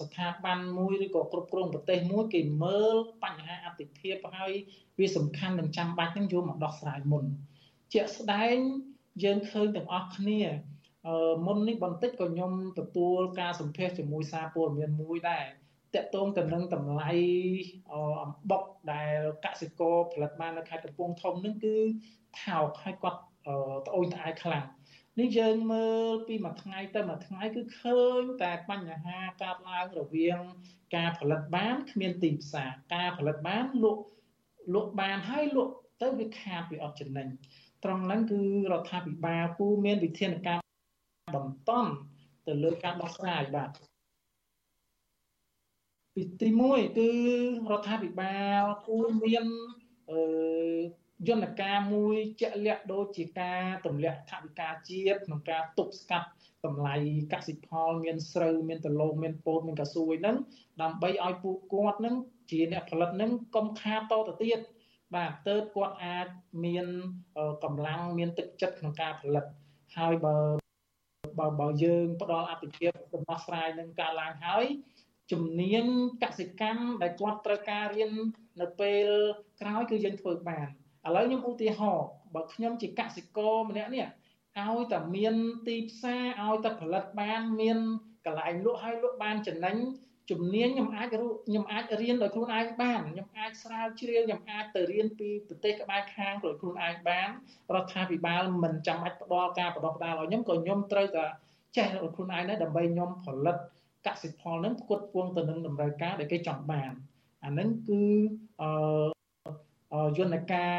ស្ថាប័នមួយឬក៏គ្រប់គ្រងប្រទេសមួយគេមើលបញ្ហាអតិភិបហើយវាសំខាន់និងចាំបាច់នឹងយកមកដោះស្រាយមុនជាក់ស្ដែងយើងឃើញទាំងអស់គ្នាមុននេះបន្តិចក៏ខ្ញុំទទួលការសម្ភាសជាមួយសារព័ត៌មានមួយដែរតកតងទៅនឹងតម្លៃអំបុកដែលកសិករផលិតបាននៅខេត្តកំពង់ធំនឹងគឺថោកហើយគាត់ត្អូញត្អែខ្លាំង នេះយើងមើលពីមួយថ្ងៃទៅមួយថ្ងៃគឺឃើញតែបញ្ហាកើតឡើងរវាង ការផលិតបានគ្មានទីផ្សារការផលិតបានលក់លក់បានហើយលក់ទៅវាខាតវាអត់ចំណេញត្រង់ហ្នឹងគឺរដ្ឋាភិបាលគូមានវិធានការបន្តទៅលើការដោះស្រាយបាទពីទី1គឺរដ្ឋាភិបាលគូមានអឺ យន្តការមួយជាក់លាក់ដូចជាការទម្លាក់ថវិកាជាតិក្នុងការទប់ស្កាត់តម្លៃកសិផលមានស្រូវមានដលងមានពោតមានកស៊ូយហ្នឹងដើម្បីឲ្យពួកគាត់ហ្នឹងជាអ្នកផលិតហ្នឹងកុំខាតតទៅទៀតបាទទៅគាត់អាចមានកម្លាំងមានទឹកចិត្តក្នុងការផលិតហើយបើបើបើយើងផ្ដល់អតិភិបដំណោះស្រាយនឹងការឡើងហើយជំនាញកសិកម្មដែលគាត់ត្រូវការរៀននៅពេលក្រោយគឺយើងធ្វើបាន ឥឡូវខ្ញុំឧទាហរណ៍បើខ្ញុំជាកសិករម្នាក់នេះឲ្យតែមានទីផ្សារឲ្យតែផលិតបានមានកន្លែងលក់ឲ្យលក់បានចំណេញជំនាញខ្ញុំអាចខ្ញុំអាចរៀនដោយខ្លួនឯងបានខ្ញុំអាចស្រាវជ្រាវខ្ញុំអាចទៅរៀនពីប្រទេសក្បែរខាងដោយខ្លួនឯងបានរដ្ឋាភិបាលមិនចាំបាច់ផ្ដល់ការបដិបដាលឲ្យខ្ញុំក៏ខ្ញុំត្រូវតែចេះដោយខ្លួនឯងដែរដើម្បីខ្ញុំផលិតកសិផលនឹងផ្គត់ផ្គង់ទៅនឹងតម្រូវការដែលគេចង់បានអានឹងគឺអឺ យន្តការ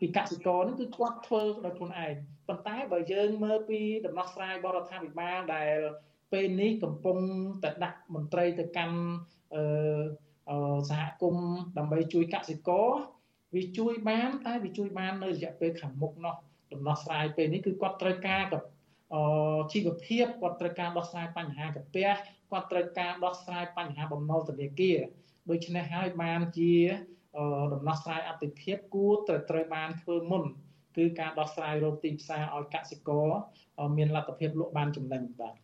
ពីកសិករនេះគឺគាត់ធ្វើដោយខ្លួនឯងប៉ុន្តែបើយើងមើលពីដំណោះស្រាយបរដ្ឋាភិបាលដែលពេលនេះកំពុងតែដាក់មន្ត្រីទៅកាន់អឺសហគមន៍ដើម្បីជួយកសិករវាជួយបានតែវាជួយបាននៅរយៈពេលខាងមុខនោះដំណោះស្រាយពេលនេះគឺគាត់ត្រូវការกับអជីវភាពគាត់ត្រូវការដោះស្រាយបញ្ហាកាពះគាត់ត្រូវការដោះស្រាយបញ្ហាបំណុលធនាគារដូច្នេះហើយបានជា ដំណោះស្រាយអតិភិបគួរត្រូវត្រូវបានធ្វើមុនគឺការដោះស្រាយរោគទីផ្សារឲ្យកសិករមានលទ្ធភាពលក់បានចំណេញបាទ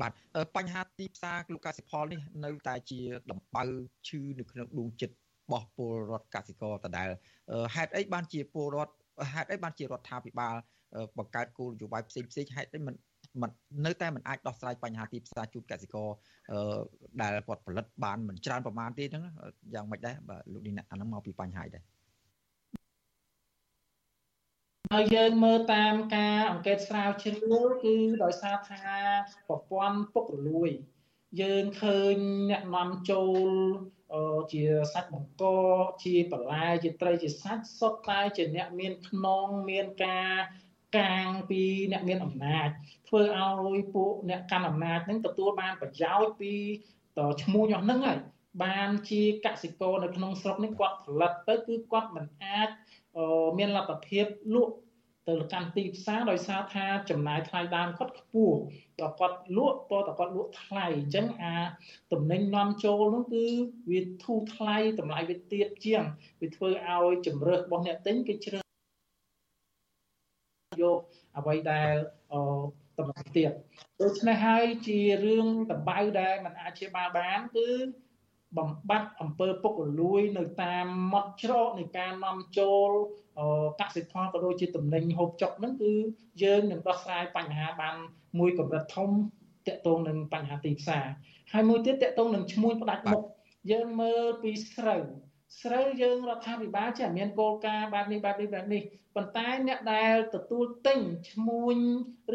បាទបញ្ហាទីផ្សារលោកកសិផលនេះនៅតែជាដំបៅឈឺនៅក្នុងដួងចិត្តរបស់ពលរដ្ឋកសិករដដែលហេតុអីបានជាពលរដ្ឋហេតុអីបានជារដ្ឋាភិបាលបង្កើតគោលនយោបាយផ្សេងផ្សេងហេតុអីមិន មិននៅតែមិនអាចដោះស្រាយបញ្ហាទីផ្សារជូនកសិករដែលគាត់ផលិតបានមិនច្រើនប្រមាណទេហ្នឹងយ៉ាងម៉េចដែរបាទលោកនេះអាហ្នឹងមកពីបញ្ហាដែរហើយយើងមើលតាមការអង្កេតស្រាវជ្រាវគឺដោយសារថាប្រព័ន្ធពុករលួយ យើងឃើញអ្នកនាំចូលជាសាច់បង្កជាបន្លែជាត្រីជាសាច់សុទ្ធតែជាអ្នកមានខ្នងមានការ កាងពីអ្នកមានអំណាចធ្វើឲ្យពួកអ្នកកាន់អំណាចនឹងទទួលបានប្រយោជន៍ពីតឈ្មោះរបស់នឹងហើយបានជាកសិករនៅក្នុងស្រុកនេះគាត់ផលិតទៅគឺគាត់មិនអាចមានលទ្ធភាពលក់ទៅកាន់ទីផ្សារដោយសារថាចំណាយថ្លៃដើមគាត់ខ្ពស់តើគាត់លក់តើតើគាត់លក់ថ្លៃអញ្ចឹងអាតំណែងនាំចូលនោះគឺវាធូរថ្លៃតម្លៃវាទាបជាងវាធ្វើឲ្យជំរើសរបស់អ្នកទិញគេជ្រើស យកអ្វីដែលតម្លៃទៀតដូច្នេះហើយជារឿងតម្បៅដែលมันអាចជាបាលបានគឺបំបត្តិអំពើពុករលួយនៅតាមមាត់ច្រកនៃការនាំចូលកសិផលក៏ដូចជាទំនិញហូបចុកហ្នឹងគឺយើងនឹងដោះស្រាយបញ្ហាបានមួយកម្រិតធំតកតងនឹងបញ្ហាទីផ្សារហើយមួយទៀតតកតងនឹងឈ្មោះផ្ដាច់មុខយើងមើលពីស្រូវ ស្រូវយើងរដ្ឋាភិបាលចេះមានគោលការណ៍បែបនេះបែបនេះបែបនេះប៉ុន្តែអ្នកដែលទទួលទិញឈ្មោះ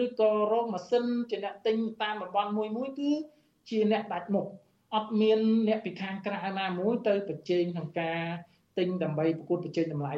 ឬក៏រោងម៉ាស៊ីនជាអ្នកទិញតាមតំបន់មួយមួយគឺជាអ្នកដាច់មុខអត់មានអ្នកពីខាងក្រៅណាមួយទៅប្រជែងក្នុងការទិញដើម្បីប្រកួតប្រជែងតម្លៃ